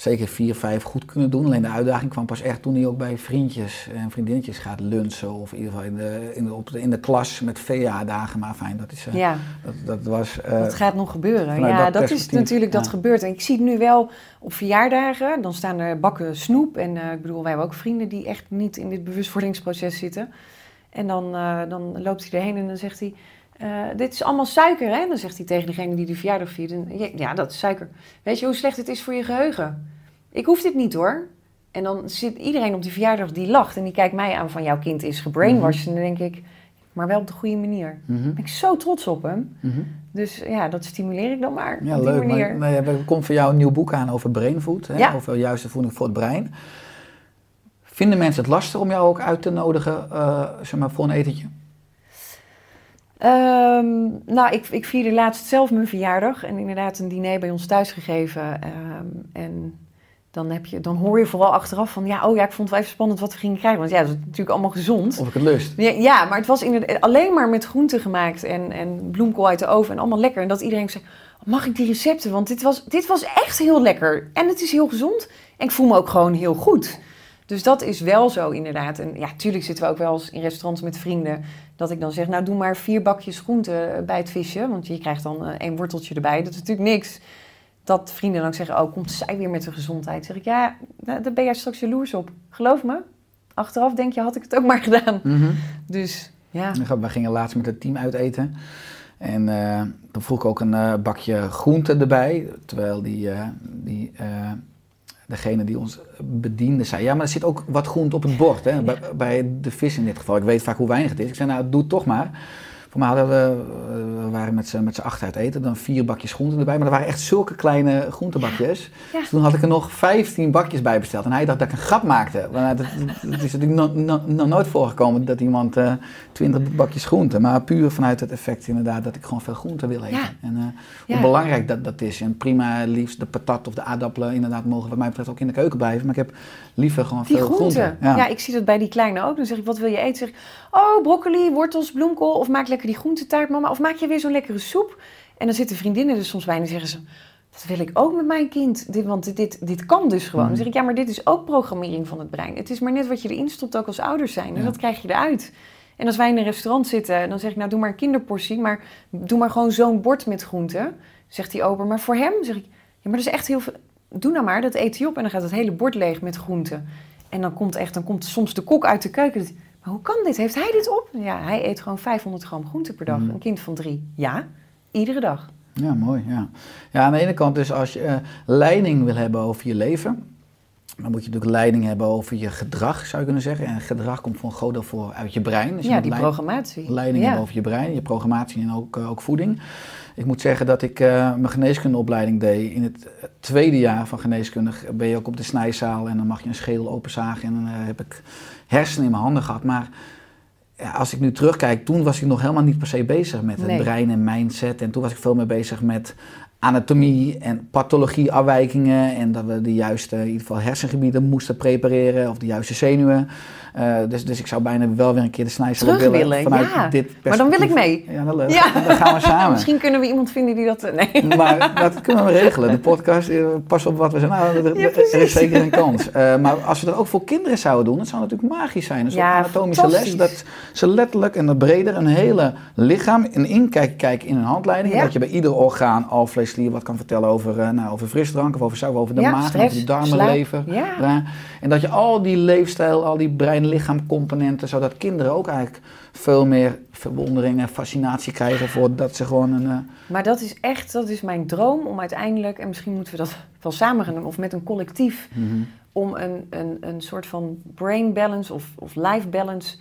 zeker 4, 5 goed kunnen doen. Alleen de uitdaging kwam pas echt toen hij ook bij vriendjes en vriendinnetjes gaat lunchen. Of in ieder geval in de, in de, op de, in de klas met VA-dagen. Maar fijn, dat, is, eh, Ja, dat, dat was... dat gaat nog gebeuren. Ja, dat dat, is natuurlijk dat gebeurt. En ik zie het nu wel op verjaardagen. Dan staan er bakken snoep. En eh, ik bedoel, wij hebben ook vrienden die echt niet in dit bewustwordingsproces zitten. En dan, dan loopt hij erheen en dan zegt hij... eh, dit is allemaal suiker, hè? Dan zegt hij tegen degene die de verjaardag viert. ja, dat is suiker. Weet je hoe slecht het is voor je geheugen? Ik hoef dit niet, hoor. En dan zit iedereen op die verjaardag die lacht. En die kijkt mij aan van... jouw kind is gebrainwashed. En dan denk ik... maar wel op de goede manier. mhm, Dan ben ik zo trots op hem. mhm. Dus ja, dat stimuleer ik dan maar Ja, op die leuk. manier. Maar, er komt voor jou een nieuw boek aan over brainfood. Hè? Ja. Over juiste voeding voor het brein. Vinden mensen het lastig om jou ook uit te nodigen uh, zeg maar, voor een etentje? Um, nou, ik, ik vierde laatst zelf mijn verjaardag en inderdaad een diner bij ons thuis gegeven. Um, en dan, heb je, dan hoor je vooral achteraf van, ja, oh ja, ik vond het wel even spannend wat we gingen krijgen. Want ja, dat is natuurlijk allemaal gezond. Of ik het lust. Ja, ja maar het was inderdaad alleen maar met groenten gemaakt en, en bloemkool uit de oven en allemaal lekker. En dat iedereen zei, mag ik die recepten? Want dit was, dit was echt heel lekker en het is heel gezond. En ik voel me ook gewoon heel goed. Dus dat is wel zo inderdaad. En ja, tuurlijk zitten we ook wel eens in restaurants met vrienden. Dat ik dan zeg, nou doe maar vier bakjes groenten bij het visje. Want je krijgt dan uh, één worteltje erbij. Dat is natuurlijk niks. Dat vrienden dan ook zeggen, oh komt zij weer met de gezondheid. Zeg ik, ja, daar ben jij straks jaloers op. Geloof me. Achteraf denk je, had ik het ook maar gedaan. Mm -hmm. Dus ja. We gingen laatst met het team uiteten. En uh, dan vroeg ik ook een uh, bakje groenten erbij. Terwijl die... Uh, die degene die ons bediende zei, ja, maar er zit ook wat groente op het bord, hè? Bij, bij, de vis in dit geval. Ik weet vaak hoe weinig het is. Ik zei, nou, doe het toch maar. Voor mij hadden we, we waren met z'n, met z'n acht uit eten, dan vier bakjes groenten erbij. Maar er waren echt zulke kleine groentebakjes. Ja. Dus toen had ik er nog 15 bakjes bij besteld. En hij dacht dat ik een grap maakte. Want het, het is natuurlijk nog no, no, nooit voorgekomen dat iemand uh, 20 bakjes groenten. Maar puur vanuit het effect inderdaad dat ik gewoon veel groenten wil eten. Ja. En uh, hoe Ja. belangrijk dat, dat is. En prima, liefst de patat of de aardappelen inderdaad mogen wat mij betreft ook in de keuken blijven. Maar ik heb liever gewoon Die veel groenten. groenten. Ja. ik zie dat bij die kleine ook. Dan zeg ik, wat wil je eten? Zeg ik, oh, broccoli, wortels, bloemkool. Of maak lekker die groentetaart, mama. Of maak je weer zo'n lekkere soep. En dan zitten vriendinnen er soms bij en dan zeggen ze... Dat wil ik ook met mijn kind. Dit, want dit, dit kan dus gewoon. Dan zeg ik, ja, maar dit is ook programmering van het brein. Het is maar net wat je erin stopt, ook als ouders zijn. En Ja. dat krijg je eruit. En als wij in een restaurant zitten, dan zeg ik, nou, doe maar een kinderportie. Maar doe maar gewoon zo'n bord met groenten. Zegt die ober, maar voor hem? Zeg ik, ja, maar dat is echt heel veel... Doe nou maar, dat eet hij op. En dan gaat het hele bord leeg met groenten. En dan komt echt, dan komt soms de kok uit de keuken. Maar hoe kan dit? Heeft hij dit op? Ja, hij eet gewoon 500 gram groente per dag. Mm. Een kind van drie. Ja, iedere dag. Ja, mooi. Ja. ja, aan de ene kant dus als je uh, leiding wil hebben over je leven, dan moet je natuurlijk leiding hebben over je gedrag, zou je kunnen zeggen. En gedrag komt groot deel voor uit je brein. Dus je ja, die programmatie. Leiding ja. hebben over je brein, je programmatie en ook, uh, ook voeding. Ik moet zeggen dat ik uh, mijn geneeskundeopleiding deed. In het tweede jaar van geneeskunde ben je ook op de snijzaal en dan mag je een schedel openzagen. En dan uh, heb ik hersenen in mijn handen gehad. Maar ja, als ik nu terugkijk, toen was ik nog helemaal niet per se bezig met het Nee. brein en mindset. En toen was ik veel meer bezig met anatomie en pathologie afwijkingen. En dat we de juiste, in ieder geval hersengebieden moesten prepareren of de juiste zenuwen. Uh, dus, dus ik zou bijna wel weer een keer de Terug willen, willen, vanuit ja. dit. Maar dan wil ik mee. Ja, dat leuk. Ja. Dan gaan we samen. Misschien kunnen we iemand vinden die dat... eh, Nee. Maar dat kunnen we regelen. De podcast, eh, pas op wat we zeggen. Nou, er, Ja, er is zeker een kans. Uh, maar als we dat ook voor kinderen zouden doen, dat zou natuurlijk magisch zijn. Dus op anatomische les, dat ze letterlijk en breder een hele lichaam, een inkijk kijken in een handleiding. Dat je bij ieder orgaan, alvlees, klier wat kan vertellen over, uh, nou, over frisdrank of over suiker, over de Ja, maag, over de darmen, slaap. lever. Ja. En dat je al die leefstijl, al die brein-lichaam componenten, zodat kinderen ook eigenlijk veel meer verwondering en fascinatie krijgen voordat ze gewoon een... Uh, Maar dat is echt, dat is mijn droom om uiteindelijk, en misschien moeten we dat wel samen gaan doen, of met een collectief, mm -hmm. om een, een, een soort van brain balance of, of life balance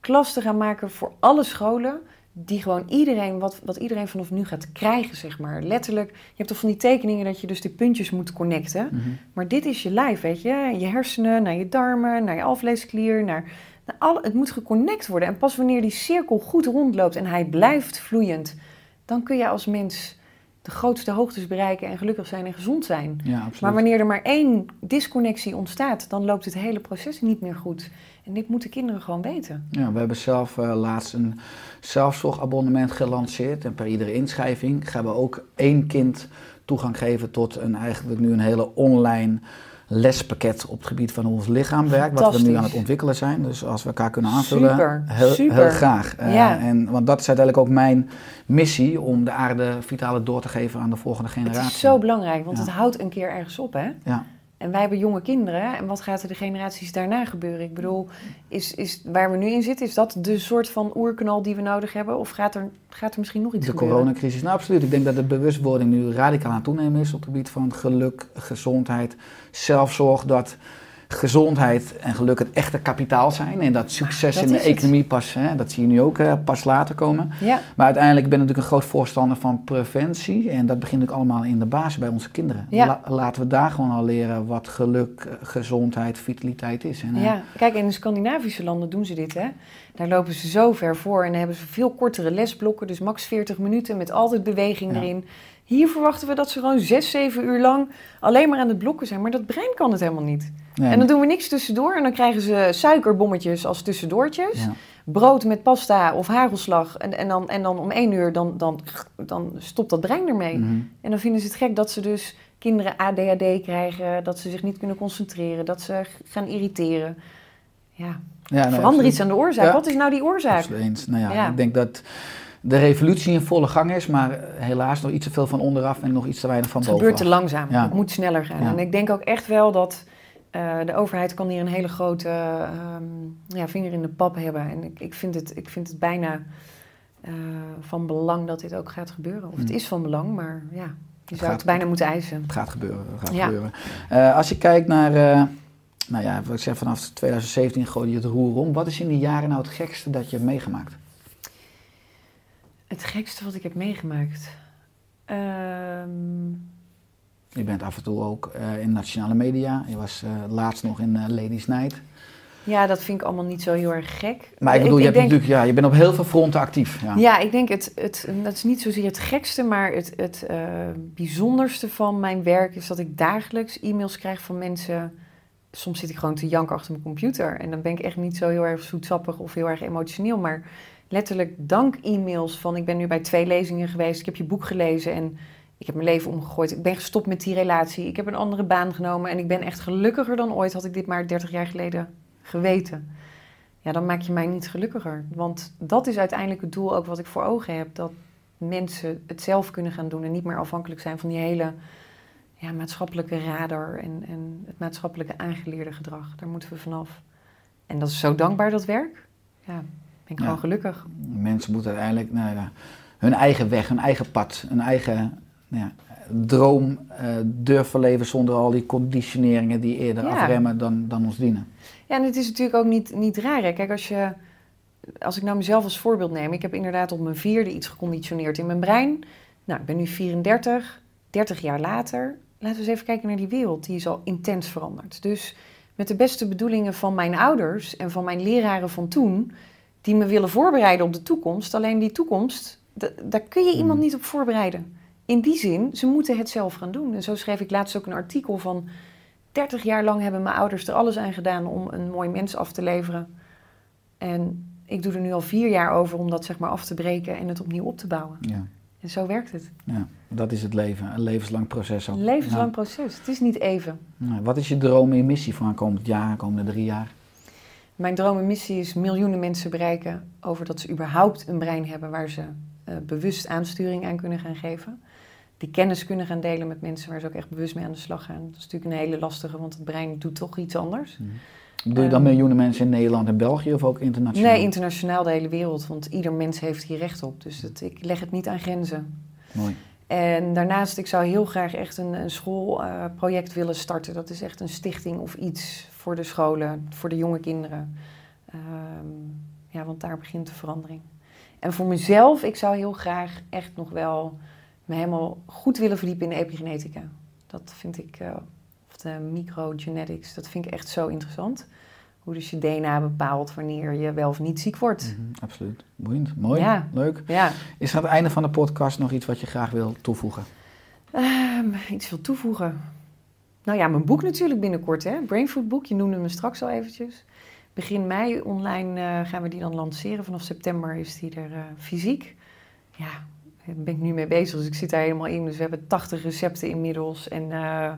klas te gaan maken voor alle scholen. Die gewoon iedereen, wat, wat iedereen vanaf nu gaat krijgen, zeg maar. Letterlijk, je hebt toch van die tekeningen dat je dus die puntjes moet connecten. Mhm. Maar dit is je lijf, weet je. Je hersenen, naar je darmen, naar je alvleesklier, naar... naar alle, het moet geconnect worden. En pas wanneer die cirkel goed rondloopt en hij blijft vloeiend... dan kun je als mens de grootste hoogtes bereiken en gelukkig zijn en gezond zijn. Ja. Maar wanneer er maar één disconnectie ontstaat, dan loopt het hele proces niet meer goed. En dit moeten kinderen gewoon weten. Ja, we hebben zelf eh, laatst een zelfzorgabonnement gelanceerd. En per iedere inschrijving gaan we ook één kind toegang geven tot een eigenlijk nu een hele online lespakket op het gebied van hoe ons lichaam werkt. Wat we nu aan het ontwikkelen zijn. Dus als we elkaar kunnen aanvullen, Super, heel, super. heel graag. Eh, Ja. en, want dat is uiteindelijk ook mijn missie om de aarde vitale door te geven aan de volgende generatie. Het is zo belangrijk, want Ja. het houdt een keer ergens op, hè? Ja. En wij hebben jonge kinderen. En wat gaat er de generaties daarna gebeuren? Ik bedoel, is, is waar we nu in zitten, is dat de soort van oerknal die we nodig hebben? Of gaat er, gaat er misschien nog iets De gebeuren? coronacrisis. Nou, absoluut. Ik denk dat de bewustwording nu radicaal aan het toenemen is op het gebied van geluk, gezondheid, zelfzorg. Dat gezondheid en geluk het echte kapitaal zijn. En dat succes dat in de is het. economie pas, hè, dat zie je nu ook eh, pas later komen. Ja, Maar uiteindelijk ben ik natuurlijk een groot voorstander van preventie. En dat begint ook allemaal in de basis bij onze kinderen. Ja. La- laten we daar gewoon al leren wat geluk, eh, gezondheid, vitaliteit is. En, eh, ja. Kijk, in de Scandinavische landen doen ze dit, hè? Daar lopen ze zo ver voor en dan hebben ze veel kortere lesblokken. Dus max 40 minuten met altijd beweging Ja. erin. Hier verwachten we dat ze gewoon 6, 7 uur lang alleen maar aan het blokken zijn. Maar dat brein kan het helemaal niet. nee, En dan doen we niks tussendoor. En dan krijgen ze suikerbommetjes als tussendoortjes. ja. brood met pasta of hagelslag. En, en, dan, en dan om één uur, dan, dan, dan stopt dat brein ermee. Mhm. En dan vinden ze het gek dat ze dus kinderen ADHD krijgen. Dat ze zich niet kunnen concentreren. Dat ze gaan irriteren. Ja, Ja, nee, verander absoluut. iets aan de oorzaak. Ja. Wat is nou die oorzaak? Absoluut eens. Nou Ja. ik denk dat de revolutie in volle gang is, maar helaas nog iets te veel van onderaf en nog iets te weinig van Het bovenaf. gebeurt te langzaam. Ja. Het moet sneller gaan. Ja. En ik denk ook echt wel dat eh, de overheid kan hier een hele grote ehm, ja, vinger in de pap hebben. En ik, ik, vind, het, ik vind het bijna eh, van belang dat dit ook gaat gebeuren. Of het Hmm. is van belang, maar ja, je zou gaat- het bijna moeten eisen. Het gaat gebeuren. Het gaat Ja. gebeuren. Eh, als je kijkt naar, nou ja, wat ik zeg, vanaf 2017 gooi je het roer om. Wat is in die jaren nou het gekste dat je hebt meegemaakt? Het gekste wat ik heb meegemaakt. Ehm, Je bent af en toe ook eh, in nationale media. Je was eh, laatst nog in eh, Ladies Night. ja, dat vind ik allemaal niet zo heel erg gek. Maar ik bedoel, je, hebt denk, natuurlijk, ja, je bent op heel veel fronten actief. Ja. Ja, ik denk het, het, dat is niet zozeer het gekste, maar het, het bijzonderste van mijn werk is dat ik dagelijks e-mails krijg van mensen. Soms zit ik gewoon te janken achter mijn computer en dan ben ik echt niet zo heel erg zoetsappig of heel erg emotioneel, maar letterlijk dank e-mails van ik ben nu bij twee lezingen geweest, ik heb je boek gelezen en ik heb mijn leven omgegooid, ik ben gestopt met die relatie, ik heb een andere baan genomen en ik ben echt gelukkiger dan ooit, had ik dit maar 30 jaar geleden geweten. Ja, dan maak je mij niet gelukkiger. Want dat is uiteindelijk het doel ook wat ik voor ogen heb. Dat mensen het zelf kunnen gaan doen en niet meer afhankelijk zijn van die hele ja, maatschappelijke radar en, en het maatschappelijke aangeleerde gedrag. Daar moeten we vanaf. En dat is zo dankbaar, dat werk. Ja, ben ik Ja. gewoon gelukkig. Mensen moeten uiteindelijk nou ja, hun eigen weg, hun eigen pad, hun eigen nou ja, droom eh, durven leven zonder al die conditioneringen die eerder afremmen dan, dan ons dienen. Ja, en het is natuurlijk ook niet, niet raar. Hè? Kijk, als, je, als ik nou mezelf als voorbeeld neem. Ik heb inderdaad op mijn vierde iets geconditioneerd in mijn brein. Nou, ik ben nu 34, 30 jaar later. Laten we eens even kijken naar die wereld. Die is al intens veranderd. Dus met de beste bedoelingen van mijn ouders en van mijn leraren van toen... die me willen voorbereiden op de toekomst. Alleen die toekomst, da- daar kun je iemand Hmm. niet op voorbereiden. In die zin, ze moeten het zelf gaan doen. En zo schreef ik laatst ook een artikel van... 30 jaar lang hebben mijn ouders er alles aan gedaan om een mooi mens af te leveren. En ik doe er nu al vier jaar over om dat zeg maar af te breken en het opnieuw op te bouwen. Ja, En zo werkt het. ja, dat is het leven, een levenslang proces ook. Een levenslang proces. Het is niet even. Nou, wat is je droom en je missie voor aankomend jaar, komende drie jaar? Mijn droom en missie is miljoenen mensen bereiken over dat ze überhaupt een brein hebben waar ze eh, bewust aansturing aan kunnen gaan geven. Die kennis kunnen gaan delen met mensen waar ze ook echt bewust mee aan de slag gaan. Dat is natuurlijk een hele lastige, want het brein doet toch iets anders. Doe je dan Ehm. miljoenen mensen in Nederland en België of ook internationaal? Nee, internationaal de hele wereld, want ieder mens heeft hier recht op. Dus het, ik leg het niet aan grenzen. Mooi. En daarnaast, ik zou heel graag echt een, een schoolproject willen starten. Dat is echt een stichting of iets voor de scholen, voor de jonge kinderen. Ehm, ja, want daar begint de verandering. En voor mezelf, ik zou heel graag echt nog wel me helemaal goed willen verdiepen in de epigenetica. Dat vind ik, uh, of de microgenetics, dat vind ik echt zo interessant. Hoe dus je DNA bepaalt wanneer je wel of niet ziek wordt. Mhm, absoluut. Boeiend. Mooi. Ja. Leuk. Ja. Is er aan het einde van de podcast nog iets wat je graag wil toevoegen? Ehm, iets wil toevoegen. Nou ja, mijn boek natuurlijk binnenkort, hè? Brainfood boek. Je noemde me straks al eventjes. Begin mei online eh, gaan we die dan lanceren. Vanaf september is die er uh, fysiek. Ja, daar ben ik nu mee bezig, dus ik zit daar helemaal in. Dus we hebben 80 recepten inmiddels. En uh,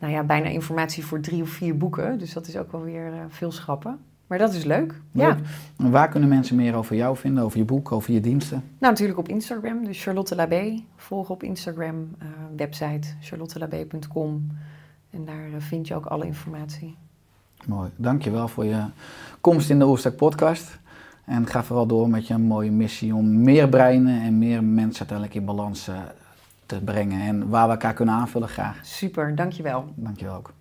nou ja, bijna informatie voor drie of vier boeken. Dus dat is ook wel weer veel schrappen. Maar dat is leuk. leuk. Ja. En waar kunnen mensen meer over jou vinden, over je boek, over je diensten? Nou, natuurlijk op Instagram. Dus Charlotte Labé. Volg op Instagram, website charlottelabé.com. En daar vind je ook alle informatie. Mooi. Dankjewel voor je komst in de Oerstak podcast. En ga vooral door met je mooie missie om meer breinen en meer mensen uiteindelijk in balans te brengen. En waar we elkaar kunnen aanvullen, graag. Super, dankjewel. Dankjewel ook.